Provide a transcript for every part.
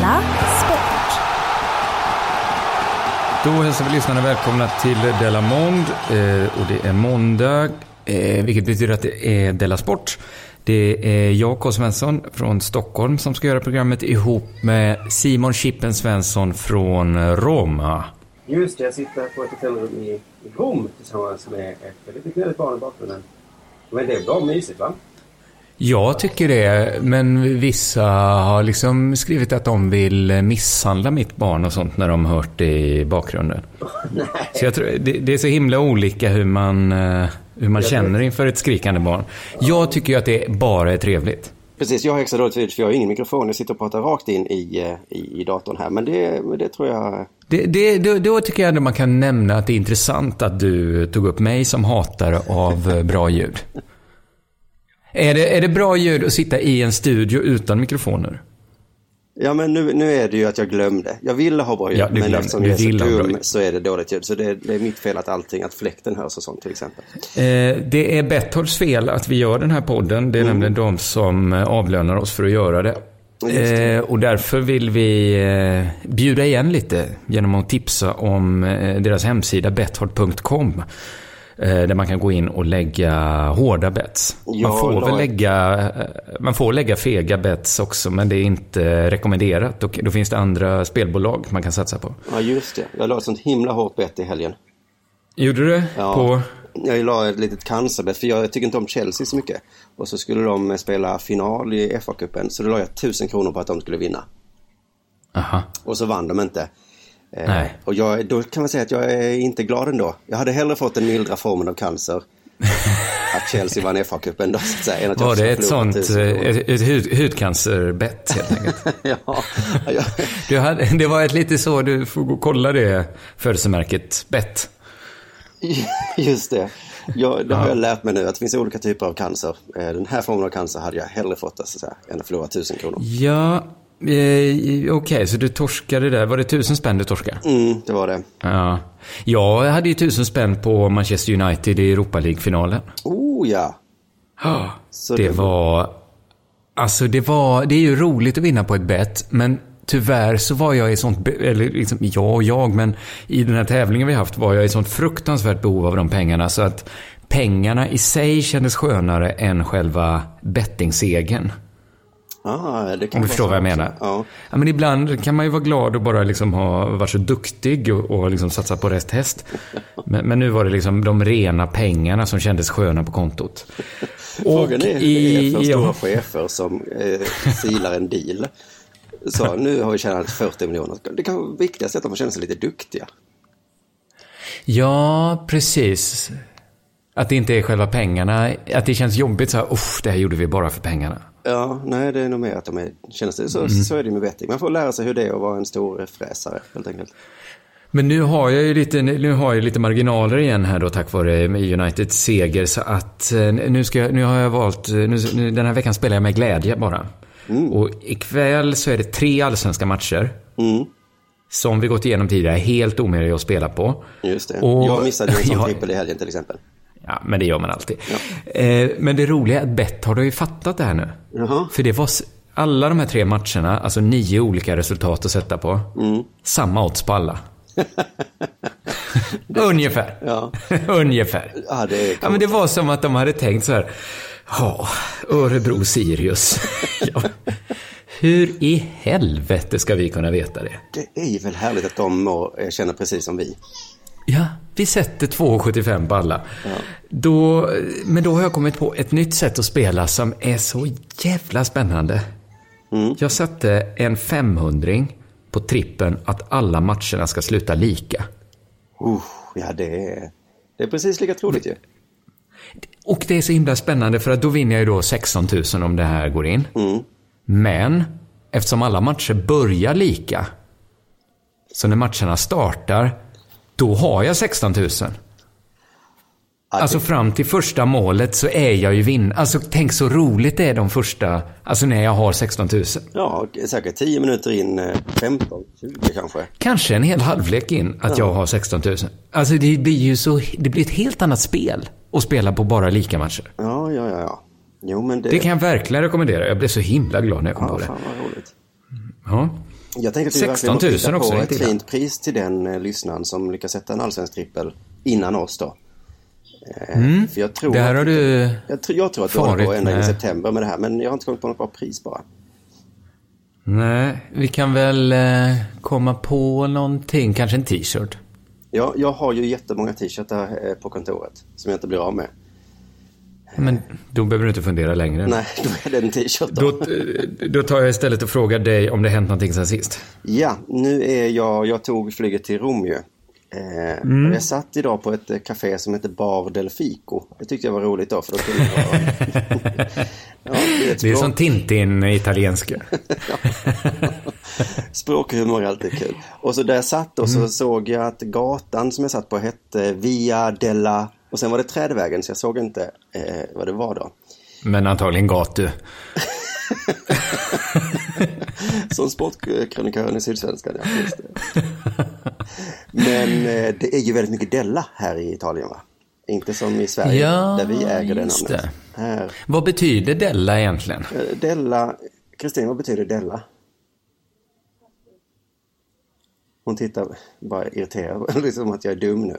Della Sport. Då hälsar vi lyssnarna välkomna till Della Mond eh, och det är måndag, eh, vilket betyder att det är Della Sport. Det är jag, K. Svensson från Stockholm, som ska göra programmet ihop med Simon Chippen Svensson från Roma. Just det, jag sitter på ett hotellrum i, Rom tillsammans med ett litet knöligt barn i bakgrunden. Men det är bra mysigt va? Jag tycker det, men vissa har liksom skrivit att de vill misshandla mitt barn och sånt när de hört det i bakgrunden. Nej. Så jag tror, det, det är så himla olika hur man, eh, hur man känner inför ett skrikande barn. Jag tycker ju att det bara är trevligt. Precis, jag har extra dåligt ljud för jag har ingen mikrofon. Jag sitter och pratar rakt in i, eh, i, i datorn här. Men det, det tror jag... Det, det, då, då tycker jag ändå man kan nämna att det är intressant att du tog upp mig som hatare av eh, bra ljud. Är det, är det bra ljud att sitta i en studio utan mikrofoner? Ja men nu, nu är det ju att jag glömde. Jag ville ha bra ljud Ja, men glömde. eftersom jag är så dum så är det dåligt ljud. Så det, det är mitt fel att allting, att fläkten hörs och sånt till exempel. Eh, det är Betthords fel att vi gör den här podden. Det är nämligen de som eh, avlönar oss för att göra det. Eh, och därför vill vi eh, bjuda igen lite genom att tipsa om eh, deras hemsida betthard.com. Eh, där man kan gå in och lägga hårda bets. Man, får väl lägga, eh, man får lägga fega bets också, men det är inte rekommenderat. Och då finns det andra spelbolag man kan satsa på. Ja just det. Jag la ett sånt himla hårt bett i helgen. Gjorde du det? Ja. På... Jag la ett litet cancerbett för jag tycker inte om Chelsea så mycket. Och så skulle de spela final i FA-cupen. Så då la jag tusen kronor på att de skulle vinna. Aha. Och så vann de inte. Eh. Och jag, då kan man säga att jag är inte glad ändå. Jag hade hellre fått den mildra formen av cancer. att Chelsea vann FA-cupen då så att säga. Att Var det ett sånt eh, ett, ett hud, hudcancerbett helt enkelt? ja, Du hade, det var ett lite så, du får gå och kolla det födelsemärket bett. just det. Jag, det har jag lärt mig nu att det finns olika typer av cancer. Eh, Den här formen av cancer hade jag hellre fått så att säga, än att förlora tusen kronor. Ja, eh, okej, så du torskade där. Var det tusen spänn du torskade? Mm, det var det. Ja. Jag hade ju tusen spänn på Manchester United i Europa League-finalen. Oh ja. Ja, Så det det- var... Alltså det var... Det är ju roligt att vinna på ett bett, men tyvärr så var jag i sånt... Eller liksom, jag och jag, men i den här tävlingen vi haft var jag i sånt fruktansvärt behov av de pengarna så att pengarna i sig kändes skönare än själva bettingsegen. Ah, det kan Om du förstår vad jag menar. Ja. Ja, men ibland kan man ju vara glad och bara liksom ha varit så duktig och, och liksom satsa på rätt häst. Men, men nu var det liksom de rena pengarna som kändes sköna på kontot. Frågan är hur för stora ja. chefer som eh, silar en deal. Så nu har vi tjänat 40 miljoner. Det kan vara viktigast att de känner sig lite duktiga. Ja, precis. Att det inte är själva pengarna. Att det känns jobbigt så här, det här gjorde vi bara för pengarna. Ja, nej det är nog mer att de är, känner sig, så, Mm. så är det med betting. Man får lära sig hur det är att vara en stor fräsare helt enkelt. Men nu har jag ju lite, nu har jag lite marginaler igen här då tack vare Uniteds seger. Så att eh, nu, ska nu har jag valt, nu, nu, den här veckan spelar jag med glädje bara. Mm. Och ikväll så är det tre allsvenska matcher. Som vi gått igenom tidigare, helt omöjliga att spela på. Just det. Och- jag missade ju en sån trippel i helgen till exempel. Ja, men det gör man alltid. Eh, men det roliga är att Bet har ju fattat det här nu. Jaha. För det var alla de här tre matcherna, alltså nio olika resultat att sätta på. Mm. Samma odds på alla. Ungefär. Ja. Ungefär. Ja, det Ja, men det var som att de hade tänkt så här. Ja, Örebro-Sirius. ja. Hur i helvete ska vi kunna veta det? Det är ju väl härligt att de mår, känner precis som vi. Ja, vi sätter 2,75 på alla. Då, men då har jag kommit på ett nytt sätt att spela som är så jävla spännande. Jag satte en 500 på trippen att alla matcherna ska sluta lika. Uh, ja, det är, det är precis lika troligt ju. Och det är så himla spännande för att då vinner jag ju då 16 000 om det här går in. Men eftersom alla matcher börjar lika, så när matcherna startar, då har jag 16 000. Alltså fram till första målet så är jag ju vinn. Alltså tänk så roligt det är de första, alltså när jag har 16 000. Ja, säkert 10 minuter in, eh, 15, 20 kanske. Kanske en hel halvlek in att jag har 16 000. Alltså det blir ju så, det blir ett helt annat spel att spela på bara lika matcher. Ja, ja, ja. ja. Jo, men det... Det kan jag verkligen rekommendera. Jag blev så himla glad när jag kom Ja, på det. fan vad roligt. Ja. Jag tänker att vi 16 verkligen 000 måste hitta också, på ett fint pris till den eh, lyssnaren som lyckas sätta en allsvensk trippel innan oss då. Eh, Mm. För jag tror Det här att, har du jag, tror- jag tror att vi håller på ända in i september med det här, men jag har inte kommit på något bra pris bara. Nej, vi kan väl eh, komma på någonting. Kanske en t-shirt. Jag, jag har ju jättemånga t-shirtar eh, på kontoret som jag inte blir av med. Men då behöver du inte fundera längre. Nej, då är det en t-shirt Då, då. då tar jag istället och frågar dig om det hänt någonting sen sist. Ja, nu är jag, jag tog flyget till Rom ju. Eh, Mm. Jag satt idag på ett eh, café som heter Bar del Fico. Det tyckte jag var roligt då, för då kunde jag... ja, det är Det är som Tintin-italienska. Språkhumor är alltid kul. Och så där jag satt och så Mm. såg jag att gatan som jag satt på hette Via della... Och sen var det Trädvägen, så jag såg inte eh, vad det var då. Men antagligen gatu. Som sportkrönikören i Sydsvenskan, ja. Just det. Men eh, det är ju väldigt mycket Della här i Italien, va? Inte som i Sverige, Ja, där vi äger det just namnet. det. Här. Vad betyder Della egentligen? Eh, Della... Kristin, vad betyder Della? Hon tittar bara irriterad, liksom att jag är dum nu.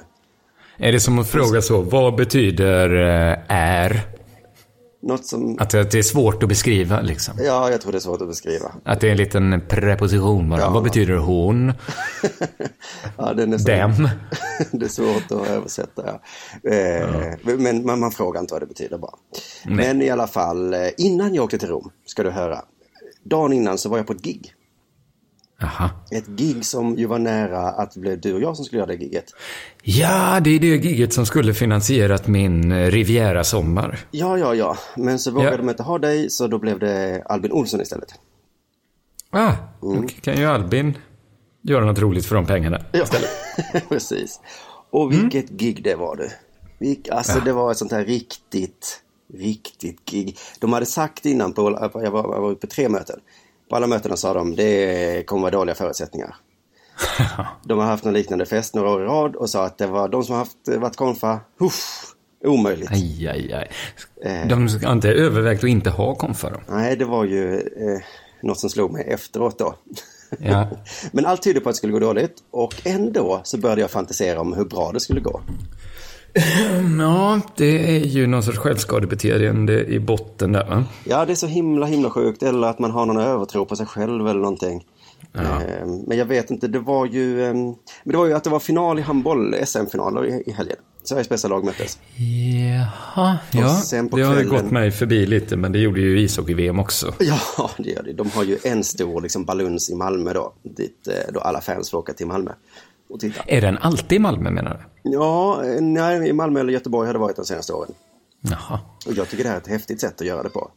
Är det som att fråga så, vad betyder eh, är? Något som... Att det att det är svårt att beskriva liksom. Ja, jag tror det är svårt att beskriva. Att det är en liten preposition bara. Vad betyder hon? Ja, det är nästan... Dem? det är svårt att översätta, ja. Eh, Men man, man frågar inte vad det betyder bara. Nej. Men i alla fall, eh, innan jag åkte till Rom, ska du höra. Dagen innan så var jag på ett gig. Aha. Ett gig som ju var nära att det blev du och jag som skulle göra det giget. Ja, det är det giget som skulle finansierat min eh, Riviera-sommar. Ja, ja, ja. Men så vågade Ja. de inte ha dig, så då blev det Albin Olsson istället. Ah, Mm. kan ju Albin göra något roligt för de pengarna Ja, istället. precis. Och vilket gig det var du. Alltså Ja. det var ett sånt här riktigt, riktigt gig. De hade sagt innan, på, jag var, jag var på tre möten. På alla mötena sa de, det kommer vara dåliga förutsättningar. De har haft en liknande fest några år i rad och sa att det var de som har haft, varit konfa, uff, omöjligt. Aj, aj, aj. Eh. De har inte övervägt att inte ha konfa då? Nej, det var ju eh, något som slog mig efteråt då. Ja. Men allt tydde på att det skulle gå dåligt och ändå så började jag fantisera om hur bra det skulle gå. Ja, det är ju någon sorts självskadebeteende i botten där va? Ja, det är så himla, himla sjukt. Eller att man har någon övertro på sig själv eller någonting. Eh, Men jag vet inte, det var ju... eh, Men det var ju att det var final i handboll, SM-finaler i, helgen. Sveriges bästa lag möttes. Jaha, ja. sen på det har kvällen- gått mig förbi lite, men det gjorde ju ishockey-VM också. Ja, det gör det. De har ju en stor liksom, baluns i Malmö då. Dit eh, då alla fans får åka till Malmö och titta. Är den alltid i Malmö menar du? Ja, eh, nej, i Malmö eller Göteborg har det varit de senaste åren. Jaha. Och jag tycker det här är ett häftigt sätt att göra det på.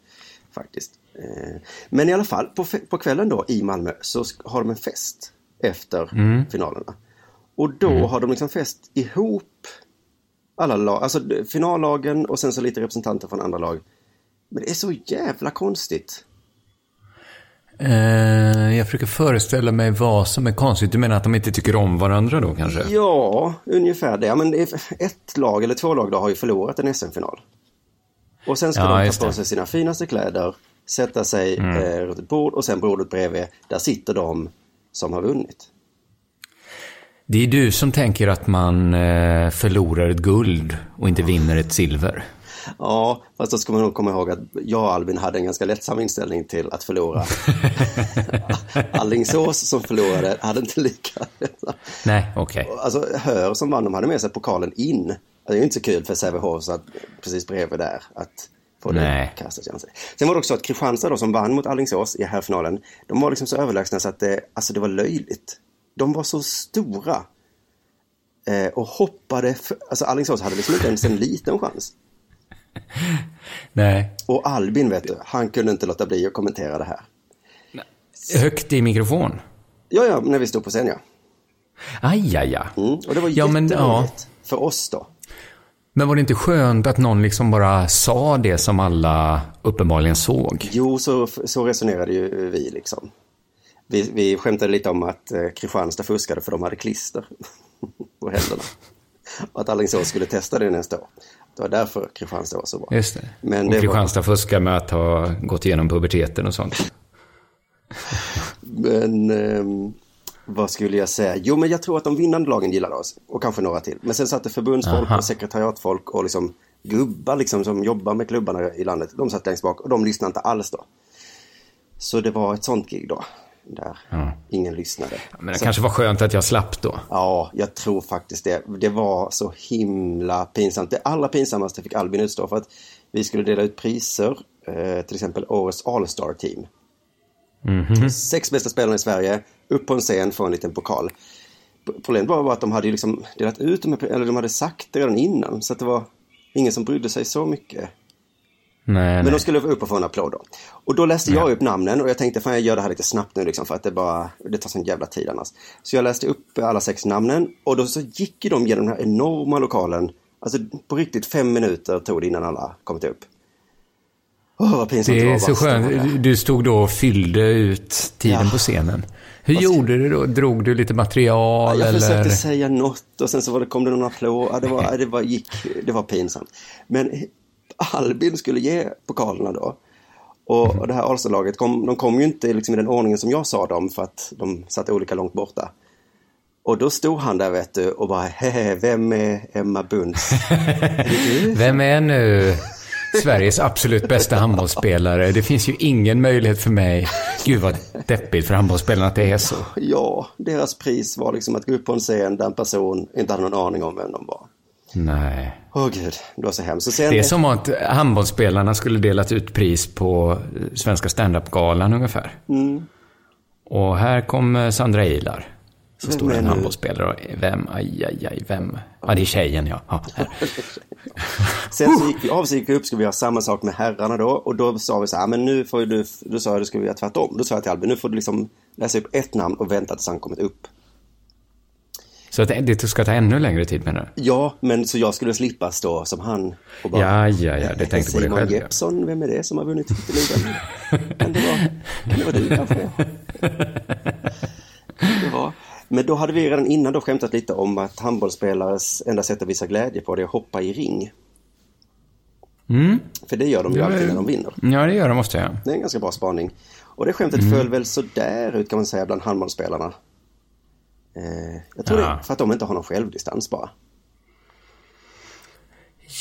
Faktiskt. Eh, Men i alla fall, på, på kvällen då i Malmö så har de en fest efter Mm. finalerna. Och då har de liksom fäst ihop alla lag, alltså finallagen och sen så lite representanter från andra lag. Men det är så jävla konstigt. Eh, jag försöker föreställa mig vad som är konstigt. Du menar att de inte tycker om varandra då kanske? Ja, ungefär det. Men ett lag eller två lag då har ju förlorat en SM-final. Och sen ska Ja, de ta på sig sina finaste kläder, sätta sig Mm. eh, runt ett bord och sen bordet bredvid, där sitter de som har vunnit. Det är du som tänker att man eh, förlorar ett guld och inte vinner ett silver. Ja, fast då ska man nog komma ihåg att jag och Albin hade en ganska lättsam inställning till att förlora. Allingsås som förlorade hade inte lika Nej, okej. Alltså Hör som vann, de hade med sig pokalen in. Alltså, Det är ju inte så kul för Sävehof att precis bredvid där att få det kastat sig. Sen var det också att Kristianstad då som vann mot Alingsås i herrfinalen, de var liksom så överlägsna så att det, alltså det var löjligt. De var så stora. Eh, och hoppade, för, alltså Alingsås hade liksom inte ens en liten chans. Nej. Och Albin vet du, han kunde inte låta bli att kommentera det här. Högt i mikrofon. Ja, ja, när vi stod på scen ja. Aj, aj, aj. Mm, och det var Ja, men, jätteroligt för oss då. Men var det inte skönt att någon liksom bara sa det som alla uppenbarligen såg? Jo, så, så resonerade ju vi liksom. Vi, vi skämtade lite om att eh, Kristianstad fuskade för de hade klister på händerna. Och att Alingsås skulle testa det nästa år. Det var därför Kristianstad var så bra. Just det. Men och det var- Kristianstad fuskar med att ha gått igenom puberteten och sånt. Men ehm, vad skulle jag säga? Jo, men jag tror att de vinnande lagen gillade oss. Och kanske några till. Men sen satt det förbundsfolk Aha. och sekretariatfolk och liksom gubbar liksom som jobbar med klubbarna i landet. De satt längst bak och de lyssnade inte alls då. Så det var ett sånt gig då. Där Ja. ingen lyssnade. Men det Så- kanske var skönt att jag slapp då. Ja, jag tror faktiskt det. Det var så himla pinsamt. Det allra pinsammaste fick Albin utstå för att vi skulle dela ut priser, eh, till exempel årets All-Star Team. Mhm. Sex bästa spelarna i Sverige, upp på en scen, få en liten pokal. Problemet var att de hade liksom delat ut eller de hade sagt det redan innan, så att det var ingen som brydde sig så mycket. Nej, Men de skulle få upp och få en applåd då. Och då läste jag upp namnen och jag tänkte fan jag gör det här lite snabbt nu liksom för att det bara, det tar sån jävla tid annars. Så jag läste upp alla sex namnen och då så gick de genom den här enorma lokalen. Alltså på riktigt fem minuter tog det innan alla kommit upp. Åh vad pinsamt Det är så skönt. Du stod då och fyllde ut tiden Ja. på scenen. Hur gjorde du då? Drog du lite material Jag eller? försökte säga något och sen så var det, kom det någon applåd. Ja, det, var, det, var, gick, det var pinsamt. Men Albin skulle ge pokalerna då. Och, och det här Alstad-laget, kom, de kom ju inte liksom i den ordningen som jag sa dem för att de satt olika långt borta. Och då stod han där vet du och bara, hehe, vem är Emma Bunds? Vem är nu Sveriges absolut bästa handbollsspelare? Det finns ju ingen möjlighet för mig. Gud vad deppigt för handbollsspelarna att det är så. Ja, deras pris var liksom att gå upp på en scen där en person inte hade någon aning om vem de var. Nej. Åh gud, det var så hemskt. Sen, Det är som att handbollsspelarna skulle delat ut pris på Svenska standup-galan ungefär. Mm. Och här kom eh, Sandra Ilar. Så Vem står det en handbollsspelare och vem, aj, aj, aj, vem? Ja, det är tjejen ja. ja. Sen så gick vi av, så gick vi upp, skulle vi göra samma sak med herrarna då. Och då sa vi så här, men nu får du, då sa jag, då ska vi göra tvärtom. Då sa jag till Albin, nu får du liksom läsa upp ett namn och vänta tills han kommit upp. Så att det ska ta ännu längre tid menar du? Ja, men så jag skulle slippa stå som han och bara... Ja, ja, ja, det tänkte på dig Simon själv. ja. Jeppsson, vem är det som har vunnit titelligan? kan det vara, kan det vara du kanske? Kan det vara. Men då hade vi redan innan då skämtat lite om att handbollsspelares enda sätt att visa glädje på det är att hoppa i ring. Mm. För det gör de ju Ja, alltid när de vinner. Ja, det gör de ofta, ja. Det är en ganska bra spaning. Och det skämtet Mm. föll väl så där ut kan man säga bland handbollsspelarna. Eh, jag tror Ja. det för att de inte har någon självdistans bara.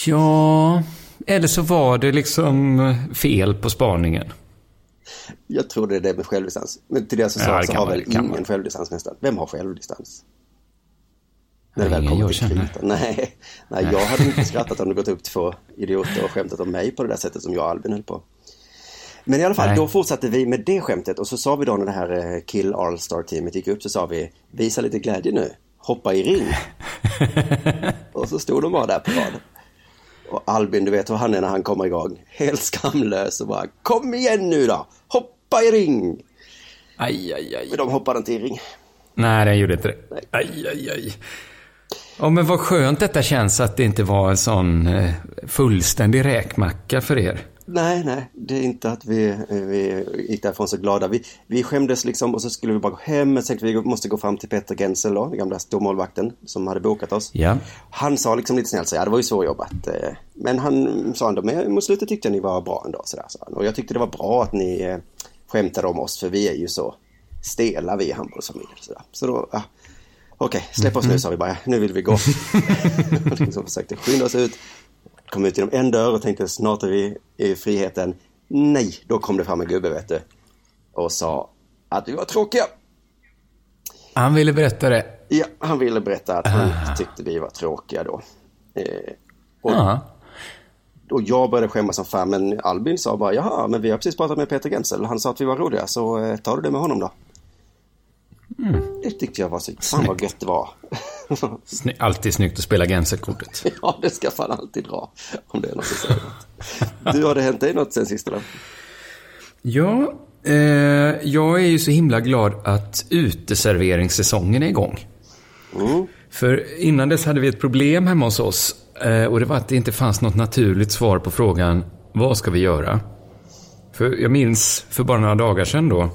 Ja, eller så var det liksom fel på spaningen. Jag tror det är det med självdistans. Men till deras Ja, försvar det så har vara, väl det ingen vara. självdistans nästan. Vem har självdistans? När Ja, det väl kommer jag till kritan. Nej, nej, jag hade inte skrattat om det gått upp två idioter och skämtat om mig på det där sättet som jag och Albin höll på. Men i alla fall, Nej. då fortsatte vi med det skämtet och så sa vi då när det här eh, Kill All-Star-teamet gick upp så sa vi Visa lite glädje nu, hoppa i ring. och så stod de bara där på rad. Och Albin, du vet hur han är när han kommer igång. Helt skamlös och bara Kom igen nu då, hoppa i ring! Aj, aj, aj. Men de hoppade inte i ring. Nej, den gjorde inte det. Aj, aj, aj. Ja, men vad skönt detta känns att det inte var en sån eh, fullständig räkmacka för er. Nej, nej, det är inte att vi, vi gick därifrån så glada. Vi, vi skämdes liksom och så skulle vi bara gå hem. Men tänkte vi måste gå fram till Peter Gensel då, den gamla stormålvakten som hade bokat oss. Ja. Han sa liksom lite snällt så ja det var ju svårjobbat. eh, Men han sa ändå, men mot slutet tyckte jag ni var bra ändå. Så där, han. Och jag tyckte det var bra att ni eh, skämtade om oss för vi är ju så stela vi i handbollsfamiljen. Så, där. så då, ja. Okej, släpp oss nu sa vi bara, nu vill vi gå. liksom försökte skynda oss ut. Kom ut genom en dörr och tänkte snart är vi i friheten. Nej, då kom det fram en gubbe vet du. Och sa att vi var tråkiga. Han ville berätta det. Ja, han ville berätta att han tyckte vi var tråkiga då. Eh, och, Ja. och jag började skämmas som fan, men Albin sa bara, jaha, men vi har precis pratat med Peter Gensel. Han sa att vi var roliga, så eh, tar du det med honom då. Det tyckte jag var så, fan vad gött det var. Sny- Alltid snyggt att spela Genselkortet. ja, det ska fan alltid dra. Om det är något säger något. Du, har det hänt dig något sen sist? Ja, eh, jag är ju så himla glad att uteserveringssäsongen är igång. För innan dess hade vi ett problem hemma hos oss. Eh, och det var att det inte fanns något naturligt svar på frågan, vad ska vi göra? För jag minns för bara några dagar sedan då,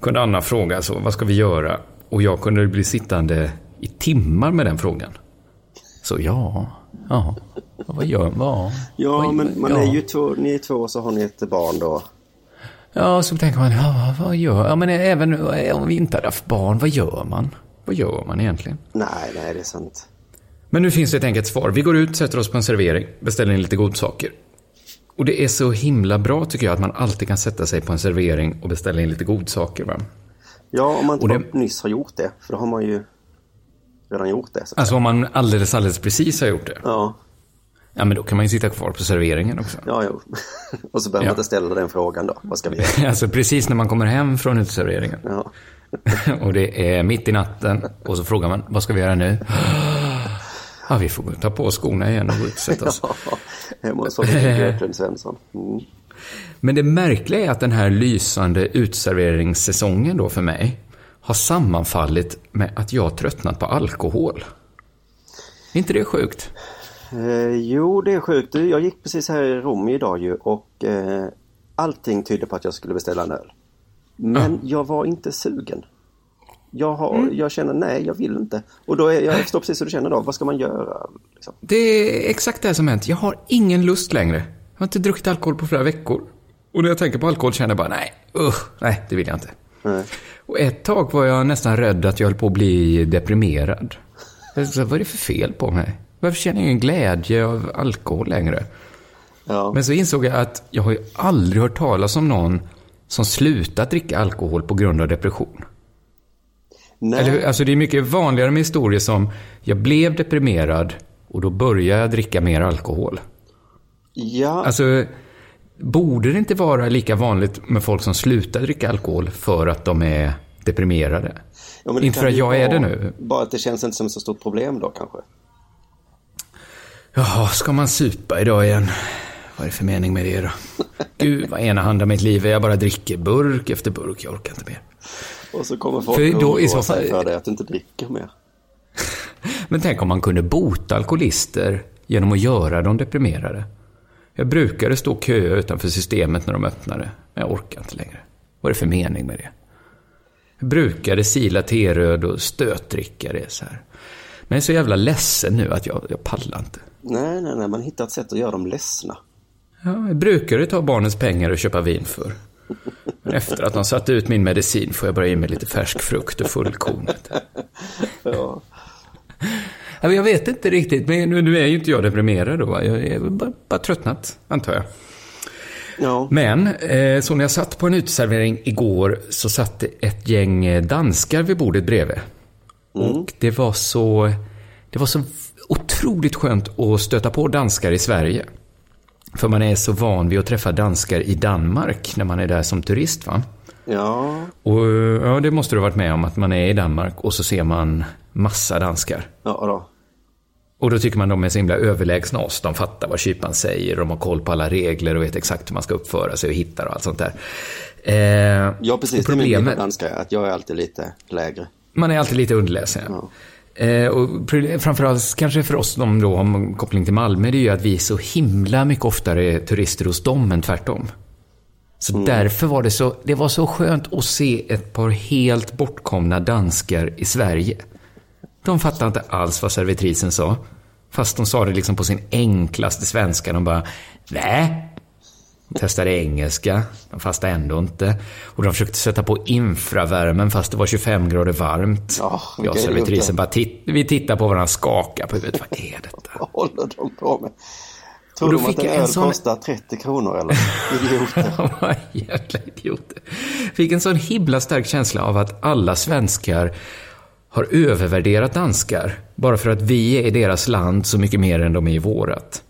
kunde Anna fråga så, vad ska vi göra? Och jag kunde bli sittande i timmar med den frågan. Så ja, ja, vad gör man? Ja, vad, men man ja. är ju två, ni är två så har ni ett barn då. Ja, så tänker man, ja, vad gör Ja, men även om vi inte hade haft barn, vad gör man? Vad gör man egentligen? Nej, nej, det är sant. Men nu finns det ett enkelt svar. Vi går ut, sätter oss på en servering, beställer in lite godsaker. Och det är så himla bra tycker jag att man alltid kan sätta sig på en servering och beställa in lite godsaker. Va? Ja, om man inte det- nyss har gjort det, för då har man ju redan gjort det. Så. Alltså om man alldeles, alldeles precis har gjort det. Ja, Ja, men då kan man ju sitta kvar på serveringen också. ja, jo. och så behöver Ja. man inte ställa den frågan då. Vad ska vi göra? Alltså precis när man kommer hem från uteserveringen. Ja. Och det är mitt i natten. Och så frågar man, vad ska vi göra nu? Ja, vi får ta på skorna igen och gå ut och sätta oss. Hemma hos Björklund Svensson. Mm. Men det märkliga är att den här lysande utserveringssäsongen då för mig har sammanfallit med att jag tröttnat på alkohol. Är inte det sjukt? Eh, jo, det är sjukt. Du, Jag gick precis här i Rom idag ju och eh, allting tydde på att jag skulle beställa en öl. Men jag var inte sugen. Jag, har, jag känner nej, jag vill inte. Och då är, jag förstår precis hur du känner då. Vad ska man göra? Liksom? Det är exakt det här som hänt. Jag har ingen lust längre. Jag har inte druckit alkohol på flera veckor. Och när jag tänker på alkohol känner jag bara, nej, usch, nej, det vill jag inte. Nej. Och ett tag var jag nästan rädd att jag höll på att bli deprimerad. Sa, Vad är det för fel på mig? Varför känner jag ingen glädje av alkohol längre? Ja. Men så insåg jag att jag har ju aldrig hört talas om någon som slutat dricka alkohol på grund av depression. Nej. Eller, alltså det är mycket vanligare med historier som jag blev deprimerad och då började jag dricka mer alkohol. Ja, Alltså, borde det inte vara lika vanligt med folk som slutar dricka alkohol för att de är deprimerade? ja, inte för att jag är det vara- nu. Bara att det känns inte som ett så stort problem då kanske. Jaha, ska man supa idag igen? Vad är det för mening med det då? Gud, vad enahanda mitt liv är. Jag bara dricker burk efter burk. Jag orkar inte mer. Och så kommer folk För att då oroa så sig för dig att du inte dricker mer. Men tänk om man kunde bota alkoholister genom att göra dem deprimerade. Jag brukade stå och köa utanför systemet när de öppnade, men jag orkar inte längre. Vad är det för mening med det? Jag brukade sila teröd och stötdricka det så här. Men jag är så jävla ledsen nu att jag, jag pallar inte. Nej, nej, nej, man hittar ett sätt att göra dem ledsna. Ja, jag brukade ta barnens pengar och köpa vin för. Men efter att de satt ut min medicin får jag bara i mig lite färsk frukt och fullkornet. Ja. Jag vet inte riktigt, men nu, nu är ju inte jag deprimerad då. Jag är bara, bara tröttnat, antar jag. Ja. Men, eh, så när jag satt på en uteservering igår så satt ett gäng eh, danskar vid bordet bredvid. Och det var så, det var så otroligt skönt att stöta på danskar i Sverige. För man är så van vid att träffa danskar i Danmark när man är där som turist va? Ja, Och ja, det måste du ha varit med om att man är i Danmark och så ser man massa danskar. ja då. Och då tycker man de är så himla överlägsna oss. De fattar vad kypan säger, de har koll på alla regler och vet exakt hur man ska uppföra sig och hittar och allt sånt där. Eh, Ja, precis. och Det är min problemet, danska, att jag är alltid lite lägre. Man är alltid lite underlägsen. Ja. Eh, och framförallt kanske för oss som då har koppling till Malmö, det är ju att vi är så himla mycket oftare turister hos dem än tvärtom. Så mm. därför var det så, det var så skönt att se ett par helt bortkomna danskar i Sverige. De fattade inte alls vad servitrisen sa. Fast de sa det liksom på sin enklaste svenska. De bara, nej. De testade engelska, de fastade ändå inte. Och de försökte sätta på infravärmen fast det var 25 grader varmt. Oh, Jag och servitrisen bara, titt vi tittar på varandra, skakar på huvudet. Vad är detta? Vad håller de på med? Tror de att en öl sån... kostar 30 kronor eller? Idioter. Jävla idioter. Fick en sån himla stark känsla av att alla svenskar har övervärderat danskar. Bara för att vi är i deras land så mycket mer än de är i vårat.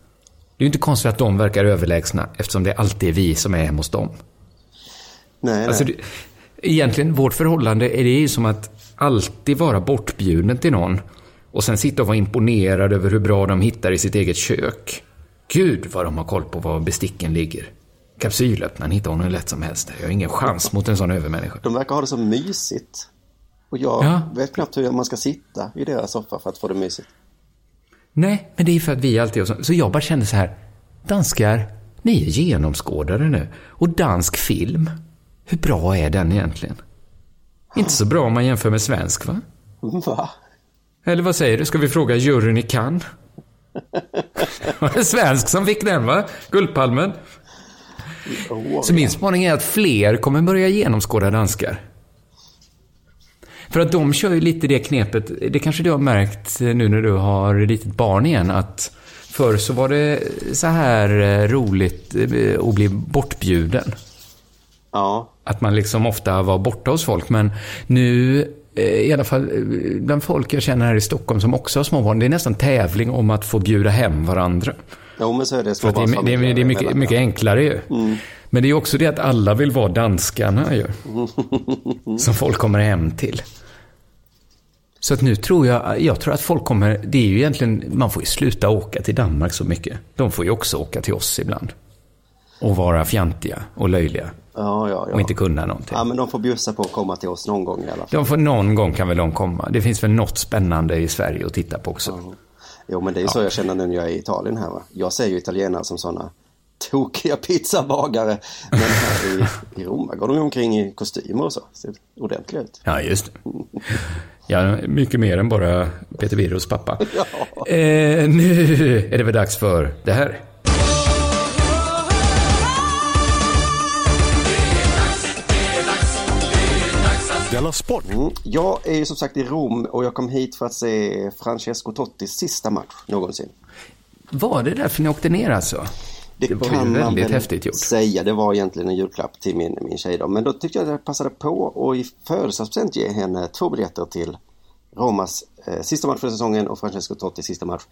Det är ju inte konstigt att de verkar överlägsna eftersom det alltid är vi som är hemma hos dem. Nej, alltså, nej. egentligen, vårt förhållande är det ju som att alltid vara bortbjuden till någon och sen sitta och vara imponerad över hur bra de hittar i sitt eget kök. Gud vad de har koll på var besticken ligger. Kapsylöppnaren hittar hon hur lätt som helst. Jag har ingen chans mot en sån övermänniska. De verkar ha det så mysigt. Och jag ja. vet knappt hur man ska sitta i deras soffa för att få det mysigt. Nej, men det är för att vi alltid så. Så jag bara kände så här. Danskar, ni är genomskådare nu. Och dansk film, hur bra är den egentligen? Inte så bra om man jämför med svensk, va? Va? Eller vad säger du? Ska vi fråga juryn i Cannes? var det svensk som fick den, va? Guldpalmen. Så min spaning är att fler kommer börja genomskåda danskar. För att de kör ju lite det knepet, det kanske du har märkt nu när du har litet barn igen, att förr så var det så här eh, roligt eh, att bli bortbjuden. Ja. Att man liksom ofta var borta hos folk, men nu eh, i alla fall bland folk jag känner här i Stockholm som också har småbarn, det är nästan tävling om att få bjuda hem varandra. Jo, men så är det. För det, är, det, är, det är mycket, mycket enklare ju. Mm. Men det är också det att alla vill vara danskarna ju. som folk kommer hem till. Så att nu tror jag, jag tror att folk kommer, det är ju egentligen, man får ju sluta åka till Danmark så mycket. De får ju också åka till oss ibland. Och vara fjantiga och löjliga. Ja, ja, ja. Och inte kunna någonting. Ja, men de får bjussa på att komma till oss någon gång i alla fall. De får, någon gång kan väl de komma. Det finns väl något spännande i Sverige att titta på också. Ja. Jo, men det är ju så jag känner nu när jag är i Italien här. Va? Jag ser ju italienare som sådana tokiga pizzabagare. Men här i, i Roma går de omkring i kostymer och så. Ser ordentligt ut. Ja, just det. Ja, mycket mer än bara Peter Birros pappa. Ja. Eh, nu är det väl dags för det här. Della Sport. Mm. Jag är ju som sagt i Rom och jag kom hit för att se Francesco Tottis sista match någonsin. Var det därför ni åkte ner alltså? Det, det var kan ju väldigt man häftigt gjort. säga. Det var egentligen en julklapp till min, min tjej då. Men då tyckte jag att jag passade på och i födelsedagspresent ge henne två biljetter till Romas eh, sista match för säsongen och Francesco Totti sista match.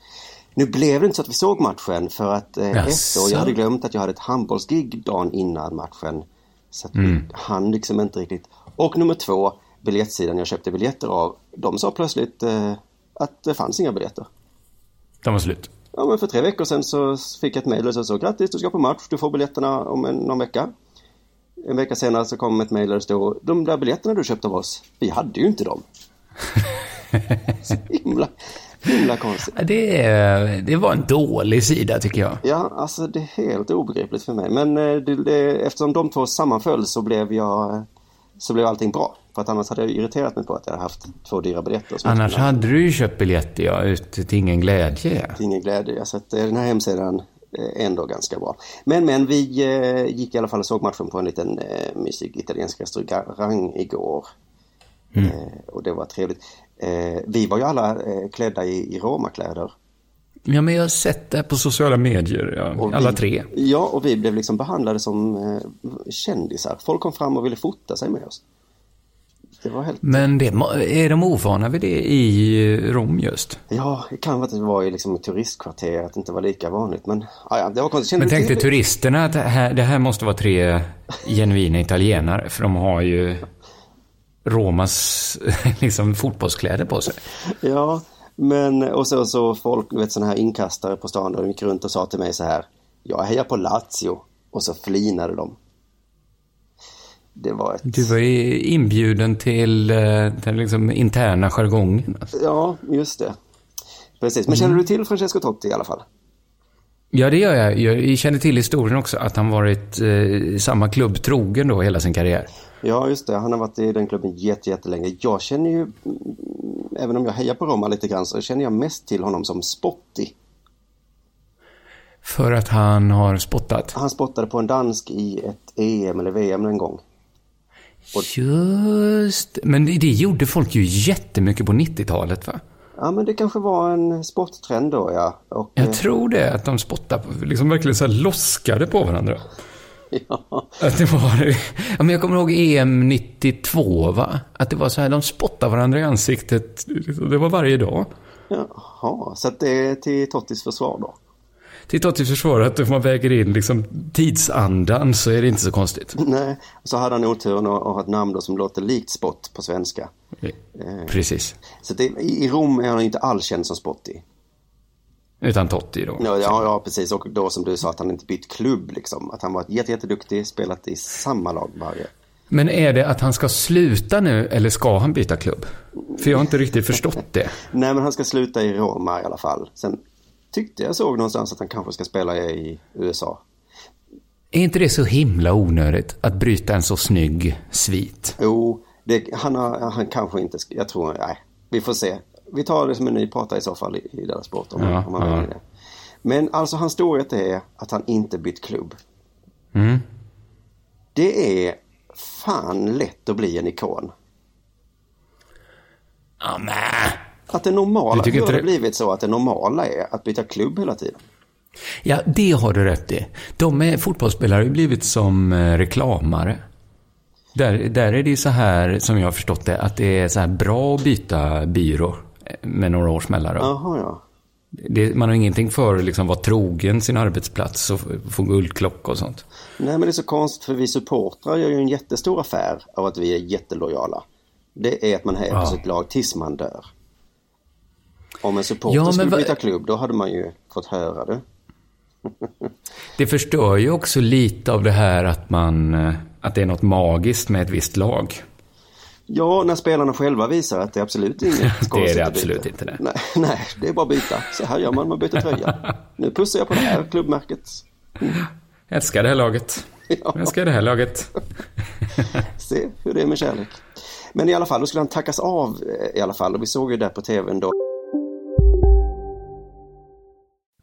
Nu blev det inte så att vi såg matchen för att eh, ett år, jag hade glömt att jag hade ett handbollsgig dagen innan matchen. Så att mm. han liksom inte riktigt. Och nummer två, biljettsidan jag köpte biljetter av. De sa plötsligt eh, att det fanns inga biljetter. De var slut. Ja, men för tre veckor sedan så fick jag ett mejl och så, så grattis, du ska på match, du får biljetterna om en, någon vecka. En vecka senare så kom ett mejl och det stod, de där biljetterna du köpte av oss, vi hade ju inte dem. så himla, himla konstigt. Det, det var en dålig sida tycker jag. Ja, alltså det är helt obegripligt för mig. Men eh, det, det, eftersom de två sammanföll så blev jag så blev allting bra. För att annars hade jag irriterat mig på att jag hade haft två dyra biljetter. Annars hade du ju köpt biljetter, ja, ut till ingen glädje. Till ingen glädje, ja. Så att eh, den här hemsidan är ändå ganska bra. Men, men vi eh, gick i alla fall och såg matchen på en liten eh, mysig italiensk restaurang igår. Mm. Eh, och det var trevligt. Eh, vi var ju alla eh, klädda i, i romakläder. Ja, men jag har sett det på sociala medier, ja. alla vi, tre. Ja, och vi blev liksom behandlade som eh, kändisar. Folk kom fram och ville fota sig med oss. Det var helt... Men det, är de ovana vid det i Rom just? Ja, det kan vara att det var i liksom turistkvarter, att det inte var lika vanligt. Men ja, det var konstigt. Men tänkte turisterna att det här, det här måste vara tre genuina italienare? För de har ju Romas liksom, fotbollskläder på sig. Ja, men och så, så folk, du vet sådana här inkastare på stan, de gick runt och sa till mig så här. Jag hejar på Lazio. Och så flinade de. det var ett... Du var ju inbjuden till eh, den liksom interna jargongen. Alltså. Ja, just det. Precis. Men känner du till Francesco Totti i alla fall? Ja, det gör jag. Jag känner till historien också, att han varit eh, samma klubb trogen då hela sin karriär. Ja, just det. Han har varit i den klubben jätte, jättelänge. Jag känner ju, mm, även om jag hejar på Roma lite grann, så känner jag mest till honom som Spotty. För att han har spottat? Han spottade på en dansk i ett EM eller VM en gång. Just Men det, gjorde folk ju jättemycket på 90-talet va? Ja, men det kanske var en sporttrend då, ja. Och, Jag eh, tror det, att de spottade, liksom verkligen så här loskade på varandra. Ja. Att det var, ja, men jag kommer ihåg EM 92 va? Att det var så här, de spottade varandra i ansiktet. Det var varje dag. Jaha, så att det är till Tottis försvar då? Till Tottis försvar, att om man väger in liksom tidsandan så är det inte så konstigt. Nej, så hade han oturen att ha ett namn som låter likt Spott på svenska. Eh, Precis. Så det, i i Rom är han inte alls känd som Spotty. Utan Totti då. Ja, ja, ja, precis. Och då som du sa att han inte bytt klubb liksom. Att han varit jätte, jätteduktig, spelat i samma lag varje. Men är det att han ska sluta nu eller ska han byta klubb? För jag har inte riktigt förstått det. Nej, men han ska sluta i Roma i alla fall. Sen tyckte jag såg någonstans att han kanske ska spela i USA. Är inte det så himla onödigt att bryta en så snygg svit? Jo, det, han, har, han kanske inte, jag tror, nej, vi får se. Vi tar det som en ny prata i så fall i, i deras sport om, Ja, om han ja. det. Men alltså hans storhet är att han inte bytt klubb. Mm. Det är fan lätt att bli en ikon. Att det normala, hur har det blivit så att det normala är att byta klubb hela tiden? Ja, det har du rätt i. De är, fotbollsspelare har ju blivit som eh, reklamare. Där, där är det så här, som jag har förstått det, att det är så här bra att byta byrå med några års mellanrum. Jaha, ja. Det, man har ingenting för att liksom vara trogen sin arbetsplats och få guldklocka och sånt. Nej men det är så konstigt för vi supportrar gör ju en jättestor affär av att vi är jättelojala. Det är att man hejar på Ja. sitt lag tills man dör. Om en supporter Ja, skulle byta klubb då hade man ju fått höra det. Det förstör ju också lite av det här att man, eh, att det är något magiskt med ett visst lag. Ja, när spelarna själva visar att det är absolut inget Det är det absolut inte det. Nej, nej, det är bara att byta. Så här gör man, man byter tröja. Nu pussar jag på det här klubbmärket. Jag älskar det här laget. Jag älskar det här laget. Se hur det är med kärlek. Men i alla fall, då skulle han tackas av eh, i alla fall. Och vi såg ju där på tvn då.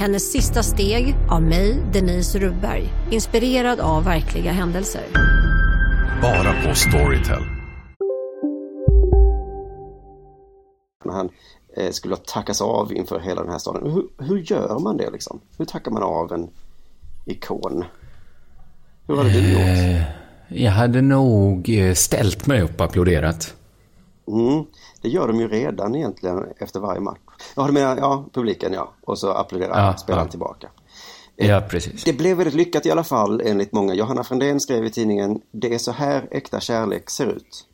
Hennes sista steg av mig, Denise Rubberg. Inspirerad av verkliga händelser. Bara på Storytel. När han eh, skulle tackas av inför hela den här staden. Hur, hur gör man det liksom? Hur tackar man av en ikon? Hur hade du gjort? Eh, Jag hade nog eh, ställt mig upp och applåderat. Mm, det gör de ju redan egentligen efter varje match. Ja, du menar, ja, publiken ja. Och så applåderar Ja, spelaren ja. tillbaka. Ja, presit. Det blev väldigt lyckat i alla fall enligt många. Johanna Frändén skrev i tidningen Det är så här äkta kärlek ser ut.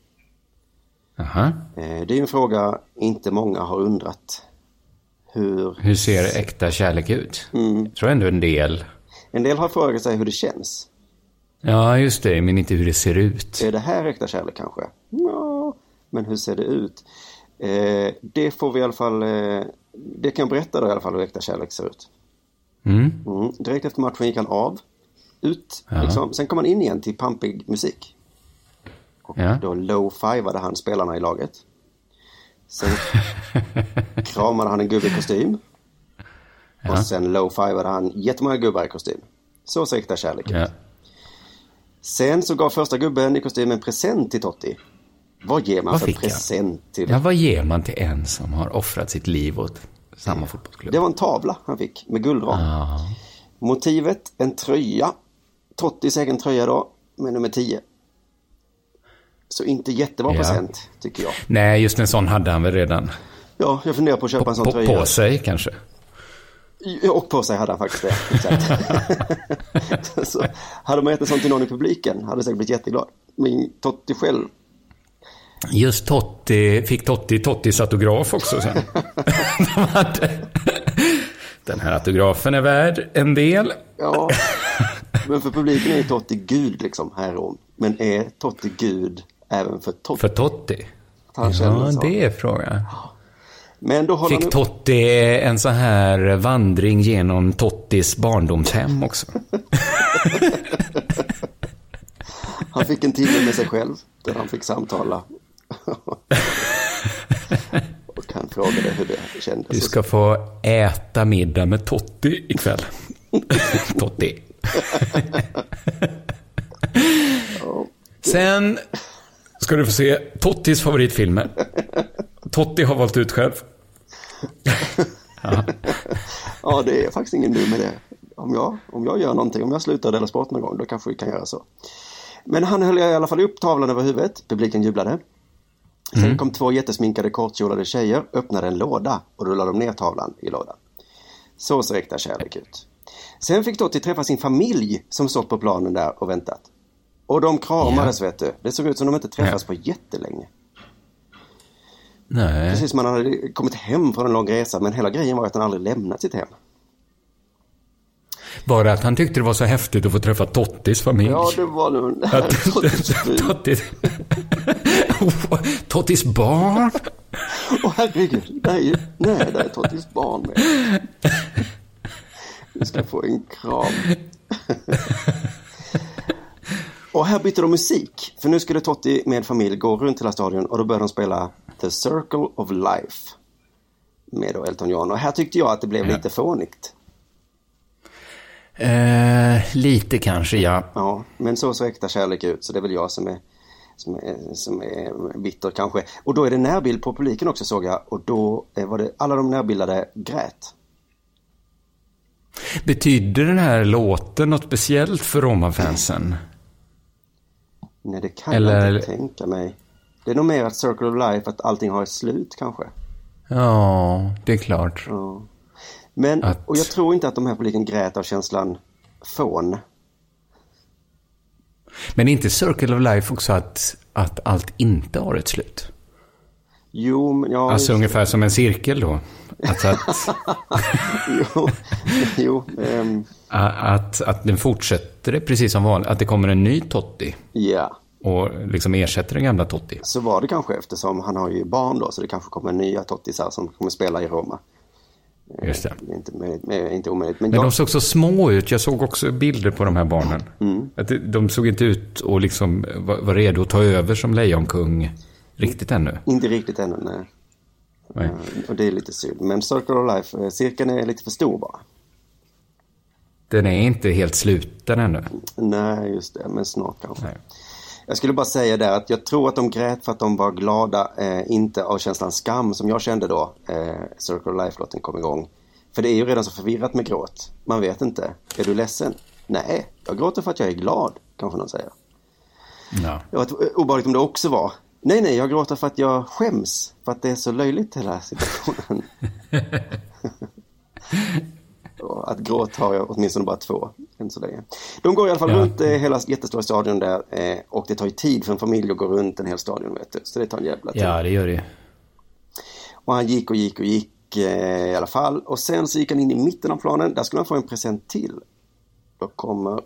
Aha. Eh, Det är en fråga inte många har undrat. Hur... Hur ser äkta kärlek ut? Mm. Jag tror ändå en del. En del har frågat sig hur det känns. Ja, just det, men inte hur det ser ut. Är det här äkta kärlek kanske? Ja, men hur ser det ut? Eh, det får vi i alla fall, eh, det kan jag berätta då i alla fall hur äkta kärlek ser ut. Mm. Mm. Direkt efter matchen gick han av, ut, Ja. liksom. sen kom han in igen till pampig musik. Och Ja. då low-fivade han spelarna i laget. Sen kramade han en gubbe i kostym. Ja. Och sen low-fivade han jättemånga gubbar i kostym. Så ser äkta kärlek ut. Sen så gav första gubben i kostym en present till Totti. Vad ger man Vad för present till? Ja, vad ger man till en som har offrat sitt liv åt samma fotbollsklubb? Det var en tavla han fick med guldram. Ja. Motivet, en tröja. Tottis egen tröja då, med nummer 10. Så inte jättebra Ja. present, tycker jag. Nej, just en sån hade han väl redan. Ja, jag funderar på att köpa en sån På, tröja. på sig kanske. Ja, Och på sig hade han faktiskt det. Exakt. så, hade man gett en sån till någon i publiken hade jag säkert blivit jätteglad. Min Totti själv. Just Totti, fick Totti Tottis autograf också sen. Den här autografen är värd en del. Ja, men för publiken är ju Totti Gud liksom här i Rom. Men är Totti Gud även för Totti? För Totti? Han Ja, så. det är frågan. Men då Fick han. Totti en sån här vandring genom Tottis barndomshem också? Han fick en timme med sig själv där han fick samtala. Och han frågade hur det kändes. Du ska få äta middag med Totti ikväll. Totti. Sen ska du få se Tottis favoritfilmer. Totti har valt ut själv. Ja, det är faktiskt ingen dum idé. Om jag, om jag gör någonting, om jag slutar dela sport någon gång, då kanske vi kan göra så. Men han höll i alla fall upp tavlan över huvudet. Publiken jublade. Sen Mm. kom två jättesminkade kortkjolade tjejer, öppnade en låda och rullade de ner tavlan i lådan. Så ser äkta kärlek ut. Sen fick Totti träffa sin familj som stått på planen där och väntat. Och de kramades vet du. Det såg ut som de inte träffats på jättelänge. Nej. Precis som man hade kommit hem från en lång resa men hela grejen var att han aldrig lämnat sitt hem. Bara att han tyckte det var så häftigt att få träffa Tottis familj. Ja, det var nog det Tottis. Tottis... Barn? Åh herregud, det är ju, nej, det är Tottis barn med. Vi ska få en kram. Och här bytte de musik. För nu skulle Totti med familj gå runt hela stadion och då började de spela The Circle of Life. Med då Elton John. Och här tyckte jag att det blev Ja. lite fånigt. Eh, lite kanske, ja. Ja, men så såg äkta kärlek ut. Så det är väl jag som är, som är, som är bitter kanske. Och då är det närbild på publiken också såg jag. Och då eh, var det alla de närbildade grät. Betyder den här låten något speciellt för Roma-fansen? Nej, det kan Eller- jag inte tänka mig. Det är nog mer att Circle of Life, att allting har ett slut kanske. Ja, det är klart. Ja. Men, Att- och jag tror inte att de här publiken grät av känslan fån. Men är inte Circle of Life också att, att allt inte har ett slut? Jo, ja. Alltså ungefär som en cirkel då. Alltså att, jo, jo ehm, att, att den fortsätter precis som vanligt. Att det kommer en ny Totti ja. och liksom ersätter den gamla Totti. Så var det kanske eftersom han har ju barn då, så det kanske kommer nya Tottisar som kommer spela i Roma. Just det. Det är inte, möjligt, men- inte omöjligt. Men, Men jag, de såg så små ut. Jag såg också bilder på de här barnen. Mm. Att de såg inte ut och liksom var, redo att ta över som lejonkung riktigt ännu. Inte riktigt ännu, nej. Nej. Eh, Och det är lite synd. Men Circle of Life, eh, cirkeln är lite för stor bara. Den är inte helt sluten ännu. Nej, just det. Men snart kanske. Jag skulle bara säga där att jag tror att de grät för att de var glada, eh, inte av känslan skam som jag kände då eh, Circle of Life-låten kom igång. För det är ju redan så förvirrat med gråt. Man vet inte. Är du ledsen? Nej, jag gråter för att jag är glad, kanske någon säger. Ja. Det var obehagligt om det också var. Nej, nej, jag gråter för att jag skäms. För att det är så löjligt hela situationen. Att gråt har jag åtminstone bara två än så länge. De går i alla fall Ja. runt eh, hela jättestora stadion där eh, och det tar ju tid för en familj att gå runt en hel stadion vet du. Så det tar en jävla tid. Ja, det gör det. Och han gick och gick och gick eh, i alla fall. Och sen så gick han in i mitten av planen. Där skulle han få en present till. Då kommer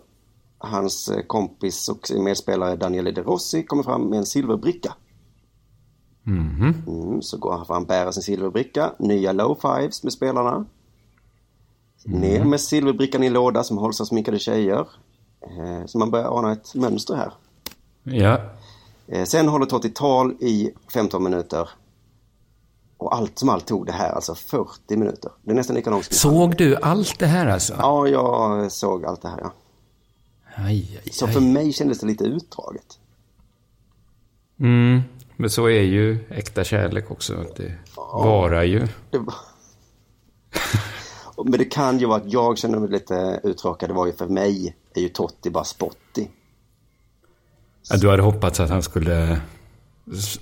hans eh, kompis och medspelare Daniele De Rossi kommer fram med en silverbricka. Mhm. Mm, så går han fram, bärer sin silverbricka, nya low fives med spelarna. Ner med silverbrickan i låda som hålls av sminkade tjejer. Eh, så man börjar ana ett mönster här. Ja. Eh, sen håller Totti tal i 15 minuter. Och allt som allt tog det här alltså 40 minuter. Det är nästan lika långt som Såg du allt det här alltså? Ja, jag såg allt det här ja. Aj, aj, Så för mig kändes det lite utdraget. Mm, men så är ju äkta kärlek också. Det varar ju. Det var... Men det kan ju vara att jag kände mig lite uttråkad. Det var ju för mig är ju Totti bara spottig. Ja, du hade hoppats att han skulle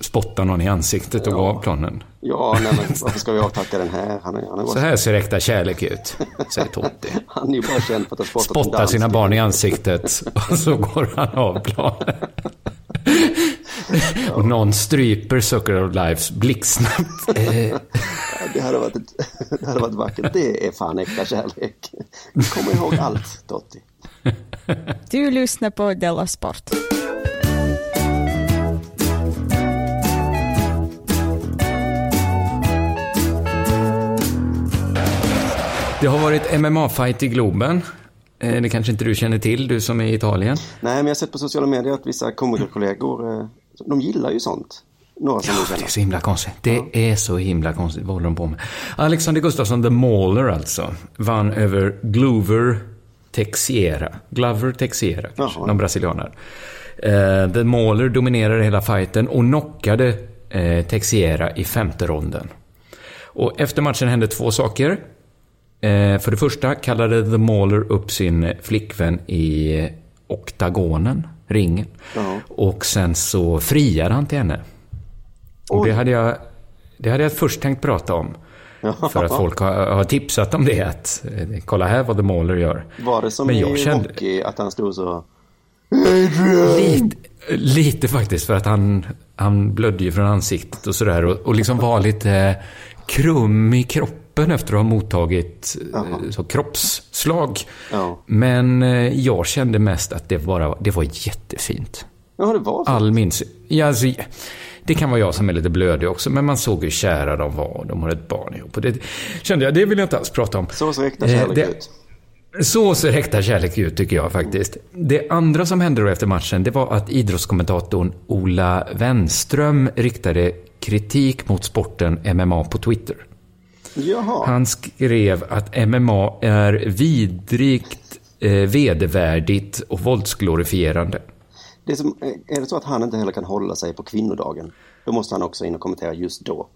spotta någon i ansiktet och gå av planen. Ja, nej men varför ska vi avtacka den här? Han är, han är bara... Så här ser äkta kärlek ut, säger Totti. Han är ju bara känd för att ha spottat Spottar sina barn i ansiktet och så går han av planen. Och någon stryper Sucker of Lives blixtsnabbt. Det hade, varit ett, det hade varit vackert. Det är fan äkta kärlek. Kom ihåg allt, Totti. Du lyssnar på Della Sport. Det har varit MMA-fight i Globen. Eh, Det kanske inte du känner till, du som är i Italien? Nej, men jag har sett på sociala medier att vissa komikerkollegor, eh, de gillar ju sånt. Några som Ja, det är så himla konstigt. Det är så himla konstigt. Vad håller de på med? Alexander Gustafsson, The Mauler alltså, vann över Glover Texiera. Glover Texiera, kanske, någon brasilianare. Eh, The Mauler dominerade hela fighten och knockade eh, Texiera i femte ronden. Och efter matchen hände två saker. Eh, för det första kallade The Mauler upp sin flickvän i oktagonen, ringen. Och sen så friade han till henne. Och det hade, jag, det hade jag först tänkt prata om. För att folk har, har tipsat om det. Att, eh, kolla här vad The Mauler gör. Var det som Men i jag kände- hockey, att han stod så... Lite, lite faktiskt, för att han, han blödde ju från ansiktet och sådär. Och, och liksom var lite krum i kroppen efter att ha mottagit eh, så kroppsslag. Men eh, jag kände mest att det, bara, det var jättefint. Ja, det var så. All min... Ja, alltså, det kan vara jag som är lite blödig också, men man såg hur kära de var. De har ett barn ihop. Och det kände jag, det vill jag inte alls prata om. Så ser äkta Eh, kärlek det- ut. Så ser äkta kärlek ut, tycker jag faktiskt. Det andra som hände då efter matchen, det var att idrottskommentatorn Ola Wenström riktade kritik mot sporten MMA på Twitter. Jaha. Han skrev att MMA är vidrigt, eh, vedervärdigt och våldsglorifierande. Det är, som, eh, är det så att han inte heller kan hålla sig på kvinnodagen, då måste han också in och kommentera just då.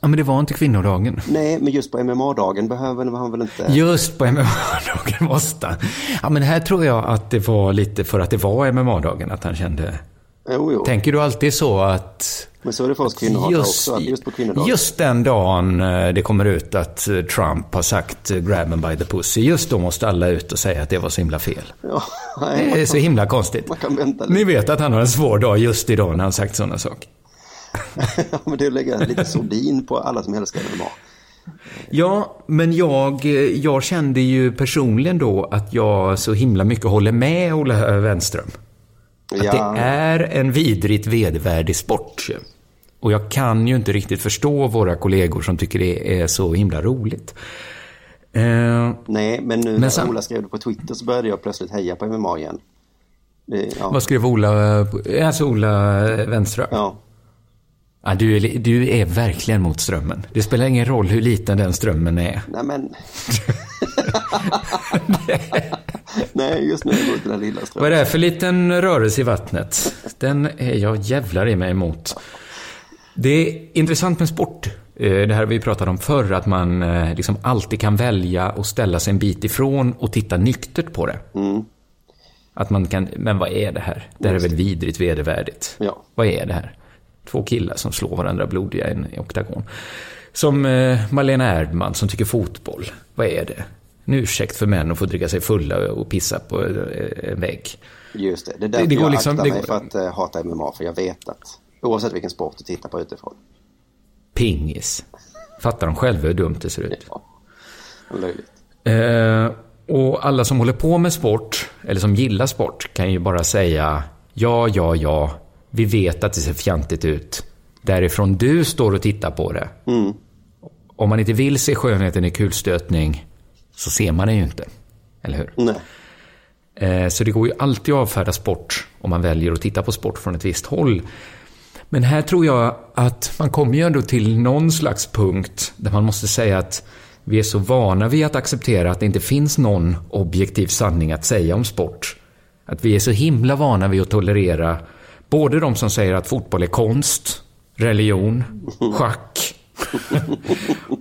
Ja, men det var inte kvinnodagen. Nej, men just på MMA-dagen behöver han väl inte... Just på MMA-dagen måste han. Ja, men här tror jag att det var lite för att det var MMA-dagen, att han kände... Jo, jo. Tänker du alltid så att... Men så är det för oss kvinnohatare också, att just på kvinnodagen. Just den dagen eh, det kommer ut att eh, Trump har sagt eh, grab by the pussy, just då måste alla ut och säga att det var så himla fel. Ja, Det är så himla konstigt. Man kan vänta lite. Ni vet att han har en svår dag just idag när han sagt sådana saker. Ja, men det är att lägga lite sordin på alla som älskar MMA. Ja, men jag, jag kände ju personligen då att jag så himla mycket håller med Ola Wenström. Att Ja. det är en vidrigt vedervärdig sport. Och jag kan ju inte riktigt förstå våra kollegor som tycker det är så himla roligt. Eh, Nej, men nu när sam- Ola skrev det på Twitter så började jag plötsligt heja på MMA igen. Det, ja. Vad skrev Ola? eh, Alltså Ola Wenström? Ja. Ja, du, är, du är verkligen mot strömmen. Det spelar ingen roll hur liten den strömmen är. Nej, men... Nej, just nu är det mot den lilla strömmen. Vad är det för liten rörelse i vattnet? Den är jag jävlar i mig emot. Det är intressant med sport. Eh, Det här har vi pratat om förr, att man eh, liksom alltid kan välja och ställa sig en bit ifrån och titta nyktert på det. Att man kan, men vad är det här? Det här är väl vidrigt vedervärdigt? Ja. Vad är det här? Två killar som slår varandra blodiga i en oktagon. Som eh, Malena Erdman som tycker fotboll. Vad är det? En ursäkt för män att få dricka sig fulla och pissa på eh, en vägg. Just det. Det är därför Det går jag liksom- aktar mig går- för att uh, hata MMA. För jag vet att oavsett vilken sport du tittar på utifrån. Pingis. Fattar de själva hur dumt det ser ut? Löjligt. Eh, och alla som håller på med sport, eller som gillar sport, kan ju bara säga ja, ja, ja, vi vet att det ser fjantigt ut. Därifrån du står och tittar på det. Mm. Om man inte vill se skönheten i kulstötning så ser man det ju inte. Eller hur? Nej. Eh, Så det går ju alltid att avfärda sport om man väljer att titta på sport från ett visst håll. Men här tror jag att man kommer ju ändå till någon slags punkt där man måste säga att vi är så vana vid att acceptera att det inte finns någon objektiv sanning att säga om sport. Att vi är så himla vana vid att tolerera både de som säger att fotboll är konst, religion, schack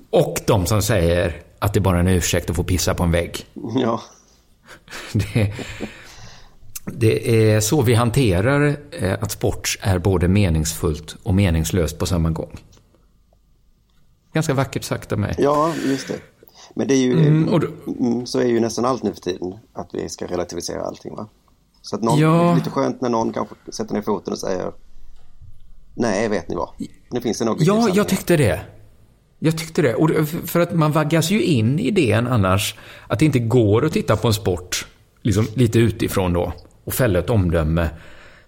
och de som säger att det bara är en ursäkt att få pissa på en vägg. Ja. Det, det är så vi hanterar eh, att sport är både meningsfullt och meningslöst på samma gång. Ganska vackert sagt av mig. Ja, just det. Men det är ju, Mm, då- mm, så är ju nästan allt nu för tiden, att vi ska relativisera allting va? Så att någon, Ja. det är lite skönt när någon kanske sätter ner foten och säger Nej, vet ni vad? Nu finns det något Ja, jag tyckte det. Jag tyckte det. Och för att man vaggas ju in i idén annars att det inte går att titta på en sport liksom lite utifrån då och fälla ett omdöme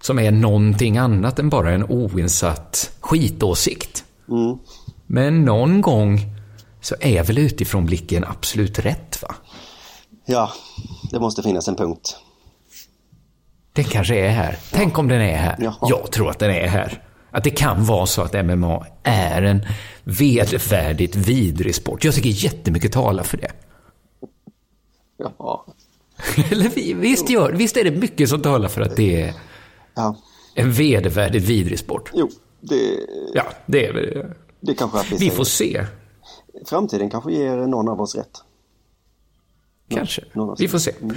som är någonting annat än bara en oinsatt skitåsikt. Mm. Men någon gång så är väl utifrån blicken absolut rätt va? Ja, det måste finnas en punkt. Den kanske är här. Tänk om den är här. Jaha. Jag tror att den är här. Att det kan vara så att MMA är en vedervärdigt vidrig sport. Jag tycker jättemycket talar för det. Ja. Eller vi- visst, gör, visst är det mycket som talar för att det är Ja. en vedervärdigt vidrig sport? Jo, det, Ja, det är väl... det kanske att vi, får se. Framtiden kanske ger någon av oss rätt. Kanske. Någon oss. Vi får se. Sport.